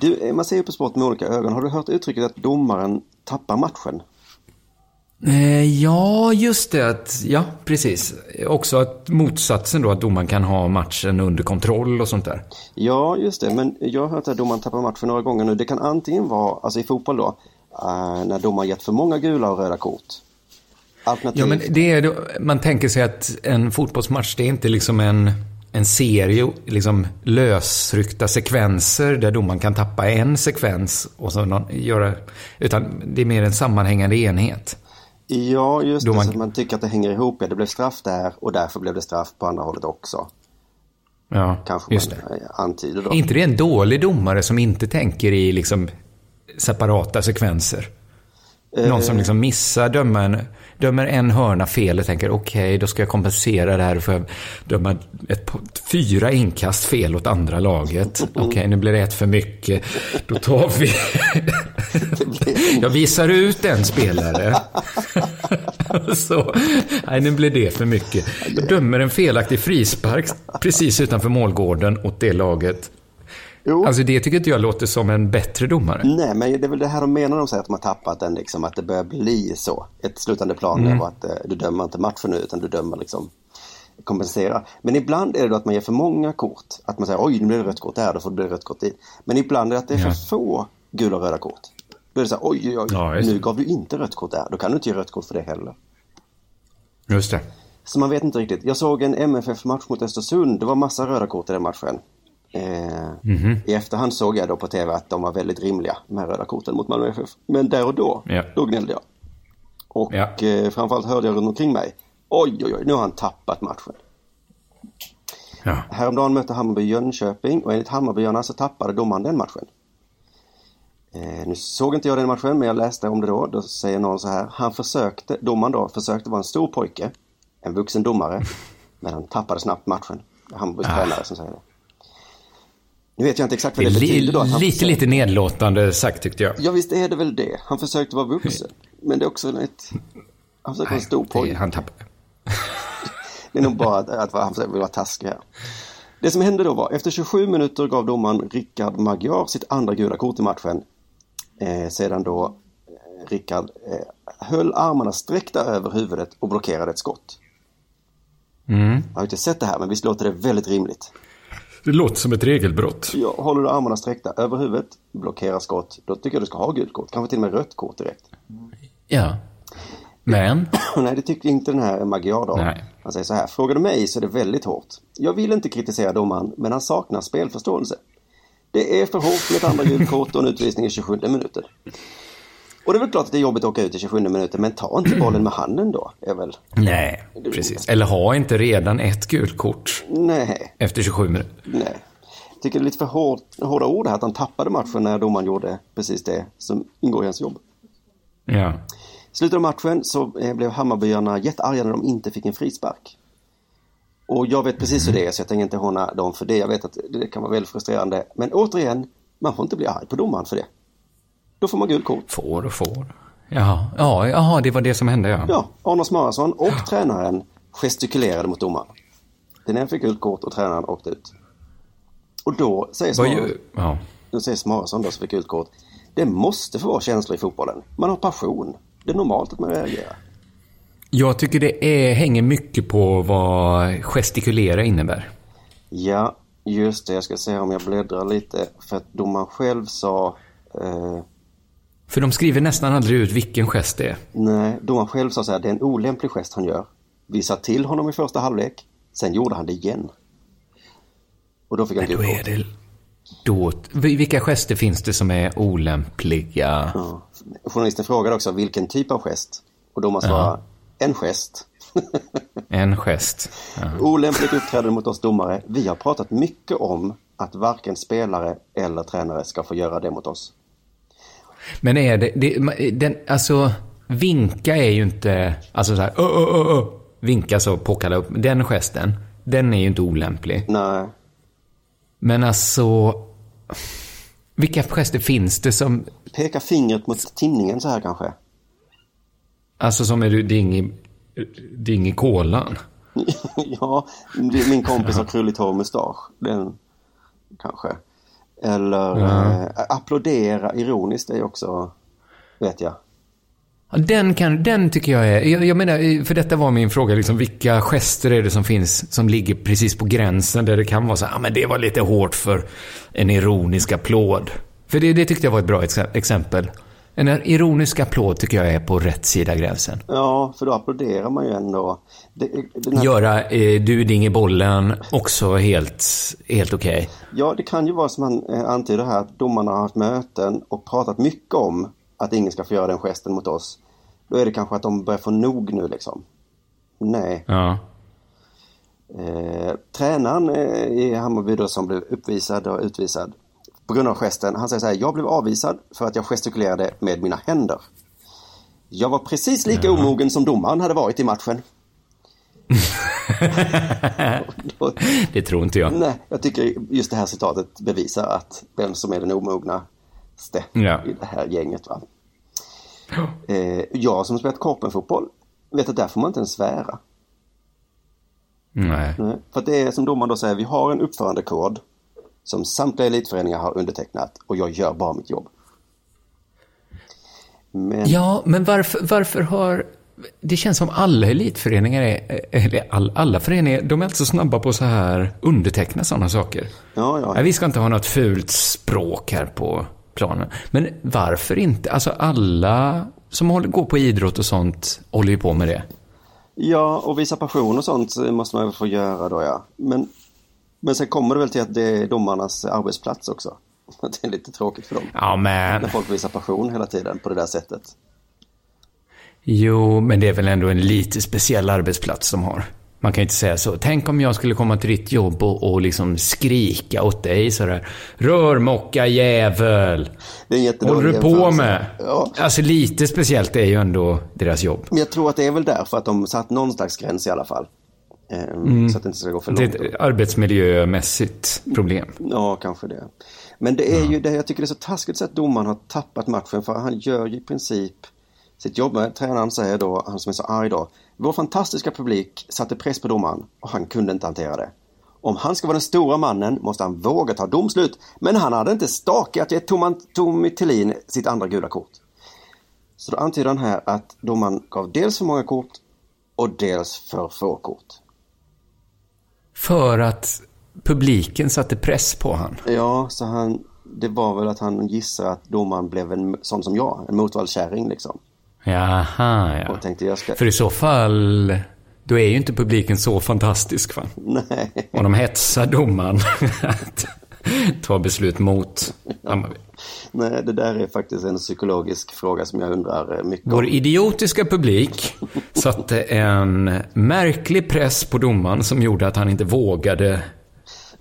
Du, eh, man ser ju på sport med olika ögon. Har du hört uttrycket att domaren tappar matchen? Eh, ja, just det. Att, ja, precis. Också att motsatsen då, att domaren kan ha matchen under kontroll och sånt där. Ja, just det. Men jag har hört att domaren tappar matchen några gånger nu. Det kan antingen vara, alltså i fotboll då, eh, när domaren gett för många gula och röda kort. Alternativt, Ja, men det är man tänker sig att en fotbollsmatch, det är inte liksom en, en serie liksom lösryckta sekvenser där domaren kan tappa en sekvens och så någon, göra, utan det är mer en sammanhängande enhet. ja, just det. domaren- Så att man tycker att det hänger ihop. Ja, det blev straff där och därför blev det straff på andra hållet också. Ja, Kanske just man det. eh, antyder då. Är inte det en dålig domare som inte tänker i liksom separata sekvenser? Någon som liksom missar döma en, dömer en hörna fel och tänker okej, då ska jag kompensera det här och får jag döma ett, fyra inkast fel åt andra laget. Okej, nu blir det ett för mycket. Då tar vi... jag visar ut en spelare. Så, nej, nu blir det för mycket. Jag dömer en felaktig frispark precis utanför målgården åt det laget. Alltså det tycker inte jag låter som en bättre domare. Nej, men det är väl det här de menar de säger att de har tappat den, liksom, att det börjar bli så. Ett slutande plan Mm. är att eh, du dömer inte matchen nu utan du dömer liksom kompensera. Men ibland är det att man ger för många kort. Att man säger oj, nu blir det rött kort där, då får det rött kort dit. Men ibland är det att det är för Ja. få gula och röda kort. Då är det så här, oj, oj, oj, Ja, nu gav du inte rött kort där. Då kan du inte ge rött kort för det heller. Just det. Så man vet inte riktigt. Jag såg en MFF-match mot Östersund. Det var massa röda kort i den matchen. Eh, Mhm. I efterhand såg jag då på tv att de var väldigt rimliga, de här röda korten mot Malmö FF. Men där och då, Ja. då gnällde jag. Och Ja. eh, framförallt hörde jag runt omkring mig. Oj, oj, oj, nu har han tappat matchen. Ja. Häromdagen mötte Hammarby Jönköping och enligt Hammarbyarna så tappade domaren den matchen. Eh, nu såg inte jag den matchen men jag läste om det då. Då säger någon så här. Han försökte, domaren då, försökte vara en stor pojke. En vuxen domare. Men han tappade snabbt matchen. Hammarbys Ah. tränare som säger det. Nu vet jag inte exakt vad det betyder då. Lite, försökte- lite nedlåtande sagt tyckte jag. Ja visst är det väl det. Han försökte vara vuxen. Men det är också ett... Han försökte vara en stor pojke. han tappade. Det är nog bara att, att han vill vara taskig här. Det som hände då var, efter 27 minuter gav domaren Rickard Magyar sitt andra gula kort i matchen. Eh, sedan då eh, Rickard eh, höll armarna sträckta över huvudet och blockerade ett skott. Mm. Jag har inte sett det här, men visst låter det väldigt rimligt. Det låter som ett regelbrott. Ja, håller du armarna sträckta över huvudet, blockerar skott, då tycker jag du ska ha gult kort. Kanske till och med rött kort direkt. Ja. Men? Nej, det tyckte inte den här Magyar. Nej. Han säger så här, frågar du mig så är det väldigt hårt. Jag vill inte kritisera domaren, men han saknar spelförståelse. Det är för hårt med ett andra gult kort och en utvisning i 27 minuter. Och det är väl klart att det är jobbigt att åka ut i 27 minuter, men ta inte bollen med handen då. Är väl... Nej, precis. Eller ha inte redan ett gult kort Nej, efter 27 minuter. nej. Jag tycker det är lite för hård, hårda ord här att han tappade matchen när domaren gjorde precis det som ingår i hans jobb. Ja. I slutet av matchen så eh, blev Hammarbyarna jättearga när de inte fick en frispark. Och jag vet precis hur det är så jag tänker inte håna dem för det. Jag vet att det kan vara väldigt frustrerande. Men återigen, man får inte bli arg på domaren för det. Då får man gult kort. Får och får. Jaha, ja, jaha, det var det som hände ja. Ja, Arnos Marason och tränaren gestikulerade mot domaren. Den ena fick gult kort och tränaren åkte ut. Och då säger Smarason, ja. då säger Smarason då som fick gult kort. Det måste få vara känslor i fotbollen. Man har passion. Det är normalt att man reagerar. Jag tycker det är, hänger mycket på vad gestikulera innebär. Ja, just det. Jag ska se om jag bläddrar lite. För att domaren själv sa... Eh, För de skriver nästan aldrig ut vilken gest det är. nej, domaren själv sa så här. Det är en olämplig gest han gör. Vi sa till honom i första halvlek. Sen gjorde han det igen. Och då fick han gult kort. det... Då, vilka gester finns det som är olämpliga? Ja. Journalisten frågade också vilken typ av gest. Och domaren svarade en gest. En gest. Ja. Olämpligt uppträdande mot oss domare. Vi har pratat mycket om att varken spelare eller tränare ska få göra det mot oss. Men är det, det den, alltså, vinka är ju inte, alltså så här, ö, ö, ö, vinka så påkalla upp, den gesten, den är ju inte olämplig. Nej. Men alltså, vilka gester finns det som, Peka fingret mot tinningen så här kanske. alltså som är du ding i, ding i kolan? ja, min kompis har krulligt hår och mustasch. Den kanske. Eller Ja. eh, applådera ironiskt är också, vet jag. Ja, Den, kan, den tycker jag är, jag, jag menar, för detta var min fråga, liksom, vilka gester är det som finns som ligger precis på gränsen där det kan vara så här, ah, men det var lite hårt för en ironisk applåd. För det, det tyckte jag var ett bra ex- exempel. En ironisk applåd tycker jag är på rätt sida gränsen. Ja, för då applåderar man ju ändå. Det, här, Göra eh, du ding i bollen också helt, helt okej. Ja, det kan ju vara som han eh, antyder här att domarna har haft möten och pratat mycket om att ingen ska få göra den gesten mot oss. Då är det kanske att de börjar få nog nu liksom. Nej. Ja. Eh, tränaren eh, i Hammarby då som blev uppvisad och utvisad på grund av gesten. Han säger så här, jag blev avvisad för att jag gestikulerade med mina händer. Jag var precis lika omogen som domaren hade varit i matchen. Det tror inte jag. Nej, jag tycker just det här citatet bevisar att vem som är den omognaste Ja. i det här gänget. Va? Eh, jag som spelat korpenfotboll vet att där får man inte ens svära. Nej. Nej, För att det är som domaren då säger, vi har en uppförandekod som samtliga elitföreningar har undertecknat och jag gör bara mitt jobb. Men Ja, men varför, varför har... Det känns som alla elitföreningar är, eller all, alla föreningar, de är alltså snabba på så här underteckna sådana saker. Ja, ja. Nej, vi ska inte ha något fult språk här på planen. Men varför inte? Alltså alla som håller, går på idrott och sånt håller ju på med det. Ja, och visa passion och sånt måste man väl få göra då ja. Men, men sen kommer det väl till att det är domarnas arbetsplats också. Det är lite tråkigt för dem. Ja, men... När folk visar passion hela tiden på det där sättet. Jo, men det är väl ändå en lite speciell arbetsplats de har. Man kan ju inte säga så. Tänk om jag skulle komma till ditt jobb och, och liksom skrika åt dig sådär. Rörmocka jävel! Det är jättedålig Håller du på med? Ja. Alltså lite speciellt är ju ändå deras jobb. Men jag tror att det är väl därför att de satt någon slags gräns i alla fall. Ehm, Mm. Så att det inte ska gå för Det långt. är ett arbetsmiljömässigt problem. Ja, kanske det. Men det är ju det, jag tycker det är så taskigt att domaren har tappat matchen för han gör ju i princip sitt jobb med. Tränaren säger då, han som är så arg då, vår fantastiska publik satte press på domaren och han kunde inte hantera det. Om han ska vara den stora mannen måste han våga ta domslut. Men han hade inte stakat gett Tommy Tillin sitt andra gula kort. Så då antyder han här att domaren gav dels för många kort och dels för få kort. För att publiken satte press på han. Ja, så han, det var väl att han gissar att domaren blev en sån som jag, en motvallskärring liksom. Jaha, ja. Och tänkte jag ska... För i så fall, då är ju inte publiken så fantastisk va? Nej. Och de hetsar domaren ta beslut mot Hammarby. Nej, det där är faktiskt en psykologisk fråga som jag undrar eh, mycket om. Vår idiotiska publik satte en märklig press på domaren som gjorde att han inte vågade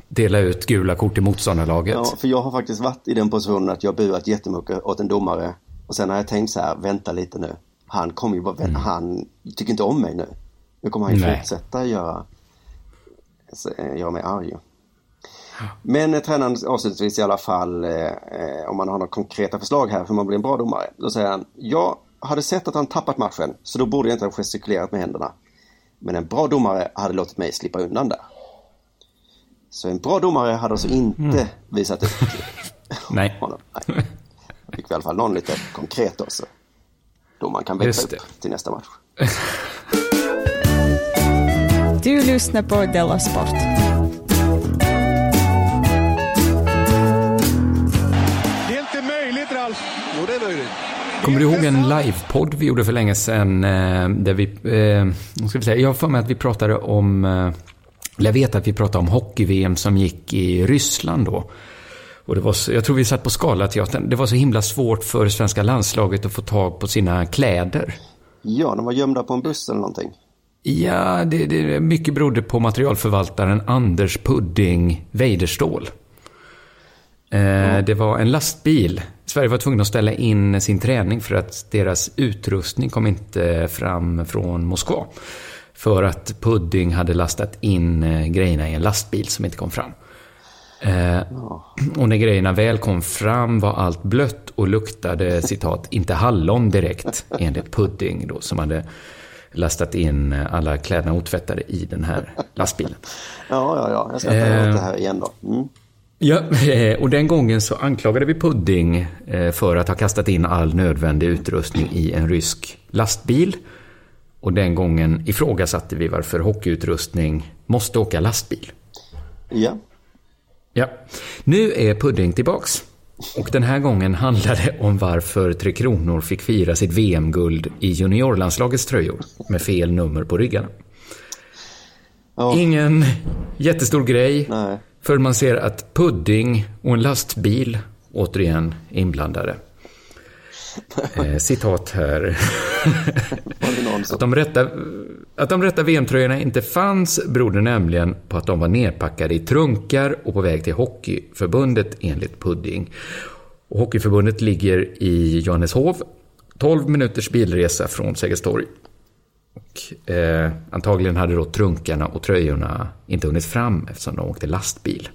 dela ut gula kort i motståndarlaget. Ja, för jag har faktiskt varit i den positionen att jag buat jättemycket åt en domare. Och sen har jag tänkt så här, vänta lite nu. Han kommer ju bara, han tycker inte om mig nu. Nu kommer han ju Nej. fortsätta göra eh, gör mig arg. Men eh, tränaren avslutningsvis i alla fall, eh, eh, om man har några konkreta förslag här för man blir en bra domare. Då säger han, jag hade sett att han tappat matchen så då borde jag inte ha gestikulerat med händerna. Men en bra domare hade låtit mig slippa undan där. Så en bra domare hade alltså inte Mm. visat upp Nej. honom. Nej. Fick vi i alla fall någon lite konkret också. Då man kan växa upp till nästa match. Du lyssnar på Della Sport. Kommer du ihåg en livepodd vi gjorde för länge sedan? eh, Där vi, eh, ska vi säga, jag har för mig att vi pratade om, eh, eller jag vet att vi pratade om hockey-VM som gick i Ryssland då. Och det var så, jag tror vi satt på Scalateatern. Det var så himla svårt för svenska landslaget att få tag på sina kläder. Ja, de var gömda på en buss eller någonting. Ja, det, det mycket berodde på materialförvaltaren Anders Pudding Weiderståhl. Eh, Det var en lastbil. Sverige var tvungen att ställa in sin träning för att deras utrustning kom inte fram från Moskva. För att Pudding hade lastat in eh, grejerna i en lastbil som inte kom fram. Eh, och när grejerna väl kom fram var allt blött och luktade, citat, inte hallon direkt, enligt Pudding då, som hade lastat in alla kläderna otvättade i den här lastbilen. Ja, ja, ja. Jag ska ta Eh. det här igen då. Mm. Ja, eh, och den gången så anklagade vi Pudding eh, för att ha kastat in all nödvändig utrustning i en rysk lastbil. Och den gången ifrågasatte vi varför hockeyutrustning måste åka lastbil. Ja. Ja, nu är Pudding tillbaks. Och den här gången handlar det om varför Tre Kronor fick fira sitt VM-guld i juniorlandslagets tröjor med fel nummer på ryggarna. Ingen jättestor grej. För man ser att pudding och en lastbil återigen är inblandade. Eh, citat här. att, de rätta, att de rätta VM-tröjorna inte fanns berodde nämligen på att de var nedpackade i trunkar och på väg till Hockeyförbundet enligt Pudding. Och Hockeyförbundet ligger i Johanneshov, 12 minuters bilresa från Sergels torg. Och, eh, antagligen hade då trunkarna och tröjorna inte hunnit fram eftersom de åkte lastbil.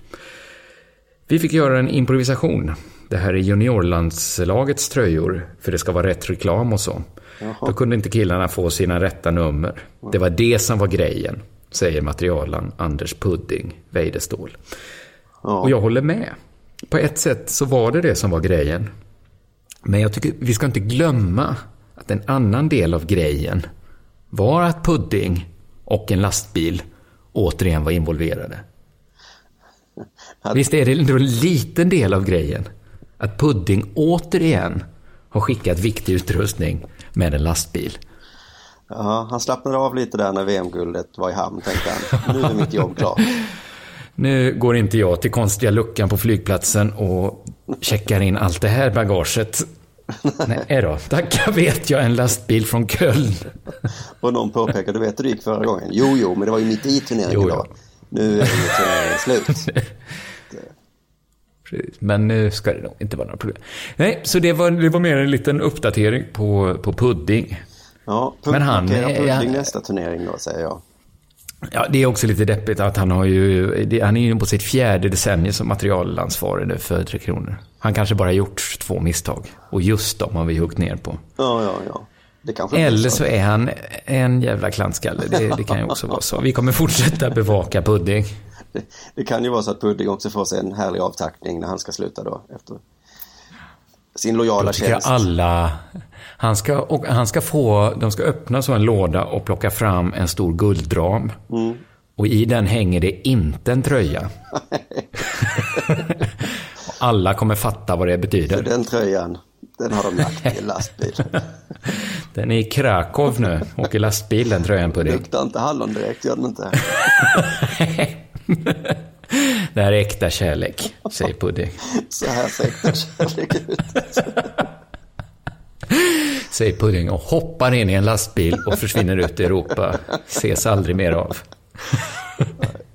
Vi fick göra en improvisation. Det här är juniorlandslagets tröjor, för det ska vara rätt reklam och så. Då kunde inte killarna få sina rätta nummer. Det var det som var grejen, säger materialen Anders Pudding Weidestål. Och jag håller med. På ett sätt så var det det som var grejen. Men jag tycker vi ska inte glömma att en annan del av grejen var att Pudding och en lastbil återigen var involverade. Visst är det en liten del av grejen? Att Pudding återigen har skickat viktig utrustning med en lastbil. Ja, han slappnade av lite där när VM-guldet var i hamn, tänkte han. Nu är mitt jobb klart. Nu går inte jag till konstiga luckan på flygplatsen och checkar in allt det här bagaget. Nej då, tackar vet jag en lastbil från Köln. Och någon påpekar, du vet hur det gick förra gången? Jo, jo, men det var ju mitt i turneringen Jo, då. Nu är turneringen slut. Precis. Men nu ska det nog inte vara några problem. Nej, så det var, det var mer en liten uppdatering på, på Pudding. Ja, Men han är- Pudding nästa turnering då, säger jag. Ja, det är också lite deppigt att han har ju, han är ju på sitt fjärde decennium som materialansvarig nu för Tre Kronor. Han kanske bara gjort två misstag. Och just dem har vi huggit ner på. Ja, ja, ja. Eller så är han en jävla klantskalle. Det, det kan ju också vara så. Vi kommer fortsätta bevaka Pudding. Det, det kan ju vara så att Pudding också får sig en härlig avtackning när han ska sluta då. Efter sin lojala Då tycker jag tjänst. alla... Han ska, och han ska få... De ska öppna så en låda och plocka fram en stor guldram. Mm. Och i den hänger det inte en tröja. Alla kommer fatta vad det För betyder. den tröjan, den har de lagt i lastbil. Den är i Krakow nu. Åker lastbil, den tröjan på dig. Luktar inte hallon direkt, gör den inte? Det här är äkta kärlek, säger Pudding. Så här ser äkta kärlek ut. Säger Pudding och hoppar in i en lastbil och försvinner ut i Europa. Ses aldrig mer av.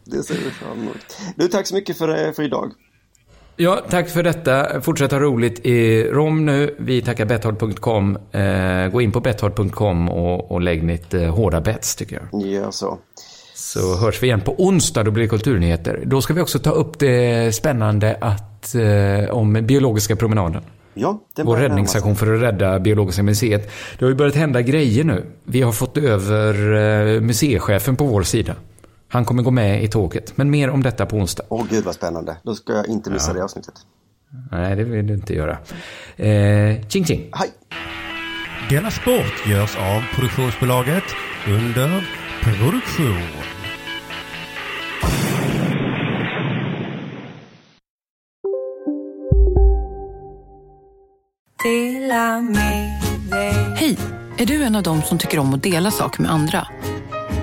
Det ser vi fram emot. Du, tack så mycket för, för idag. Ja, tack för detta. Fortsätt ha roligt i Rom nu. Vi tackar Betthard.com. Eh, gå in på Betthard.com och, och lägg ditt eh, hårda bets, tycker jag. Gör så. Så hörs vi igen på onsdag, då blir det kulturnyheter. Då ska vi också ta upp det spännande att, eh, om biologiska promenaden. Ja, det Vår räddningsaktion för att rädda Biologiska museet. Det har ju börjat hända grejer nu. Vi har fått över eh, museichefen på vår sida. Han kommer gå med i tåget. Men mer om detta på onsdag. Åh gud vad spännande. Då ska jag inte missa Ja. det avsnittet. Nej, det vill du inte göra. Eh, ching ching. Hej. Denna sport görs av produktionsbolaget under produktion. Hej! Är du en av dem som tycker om att dela saker med andra?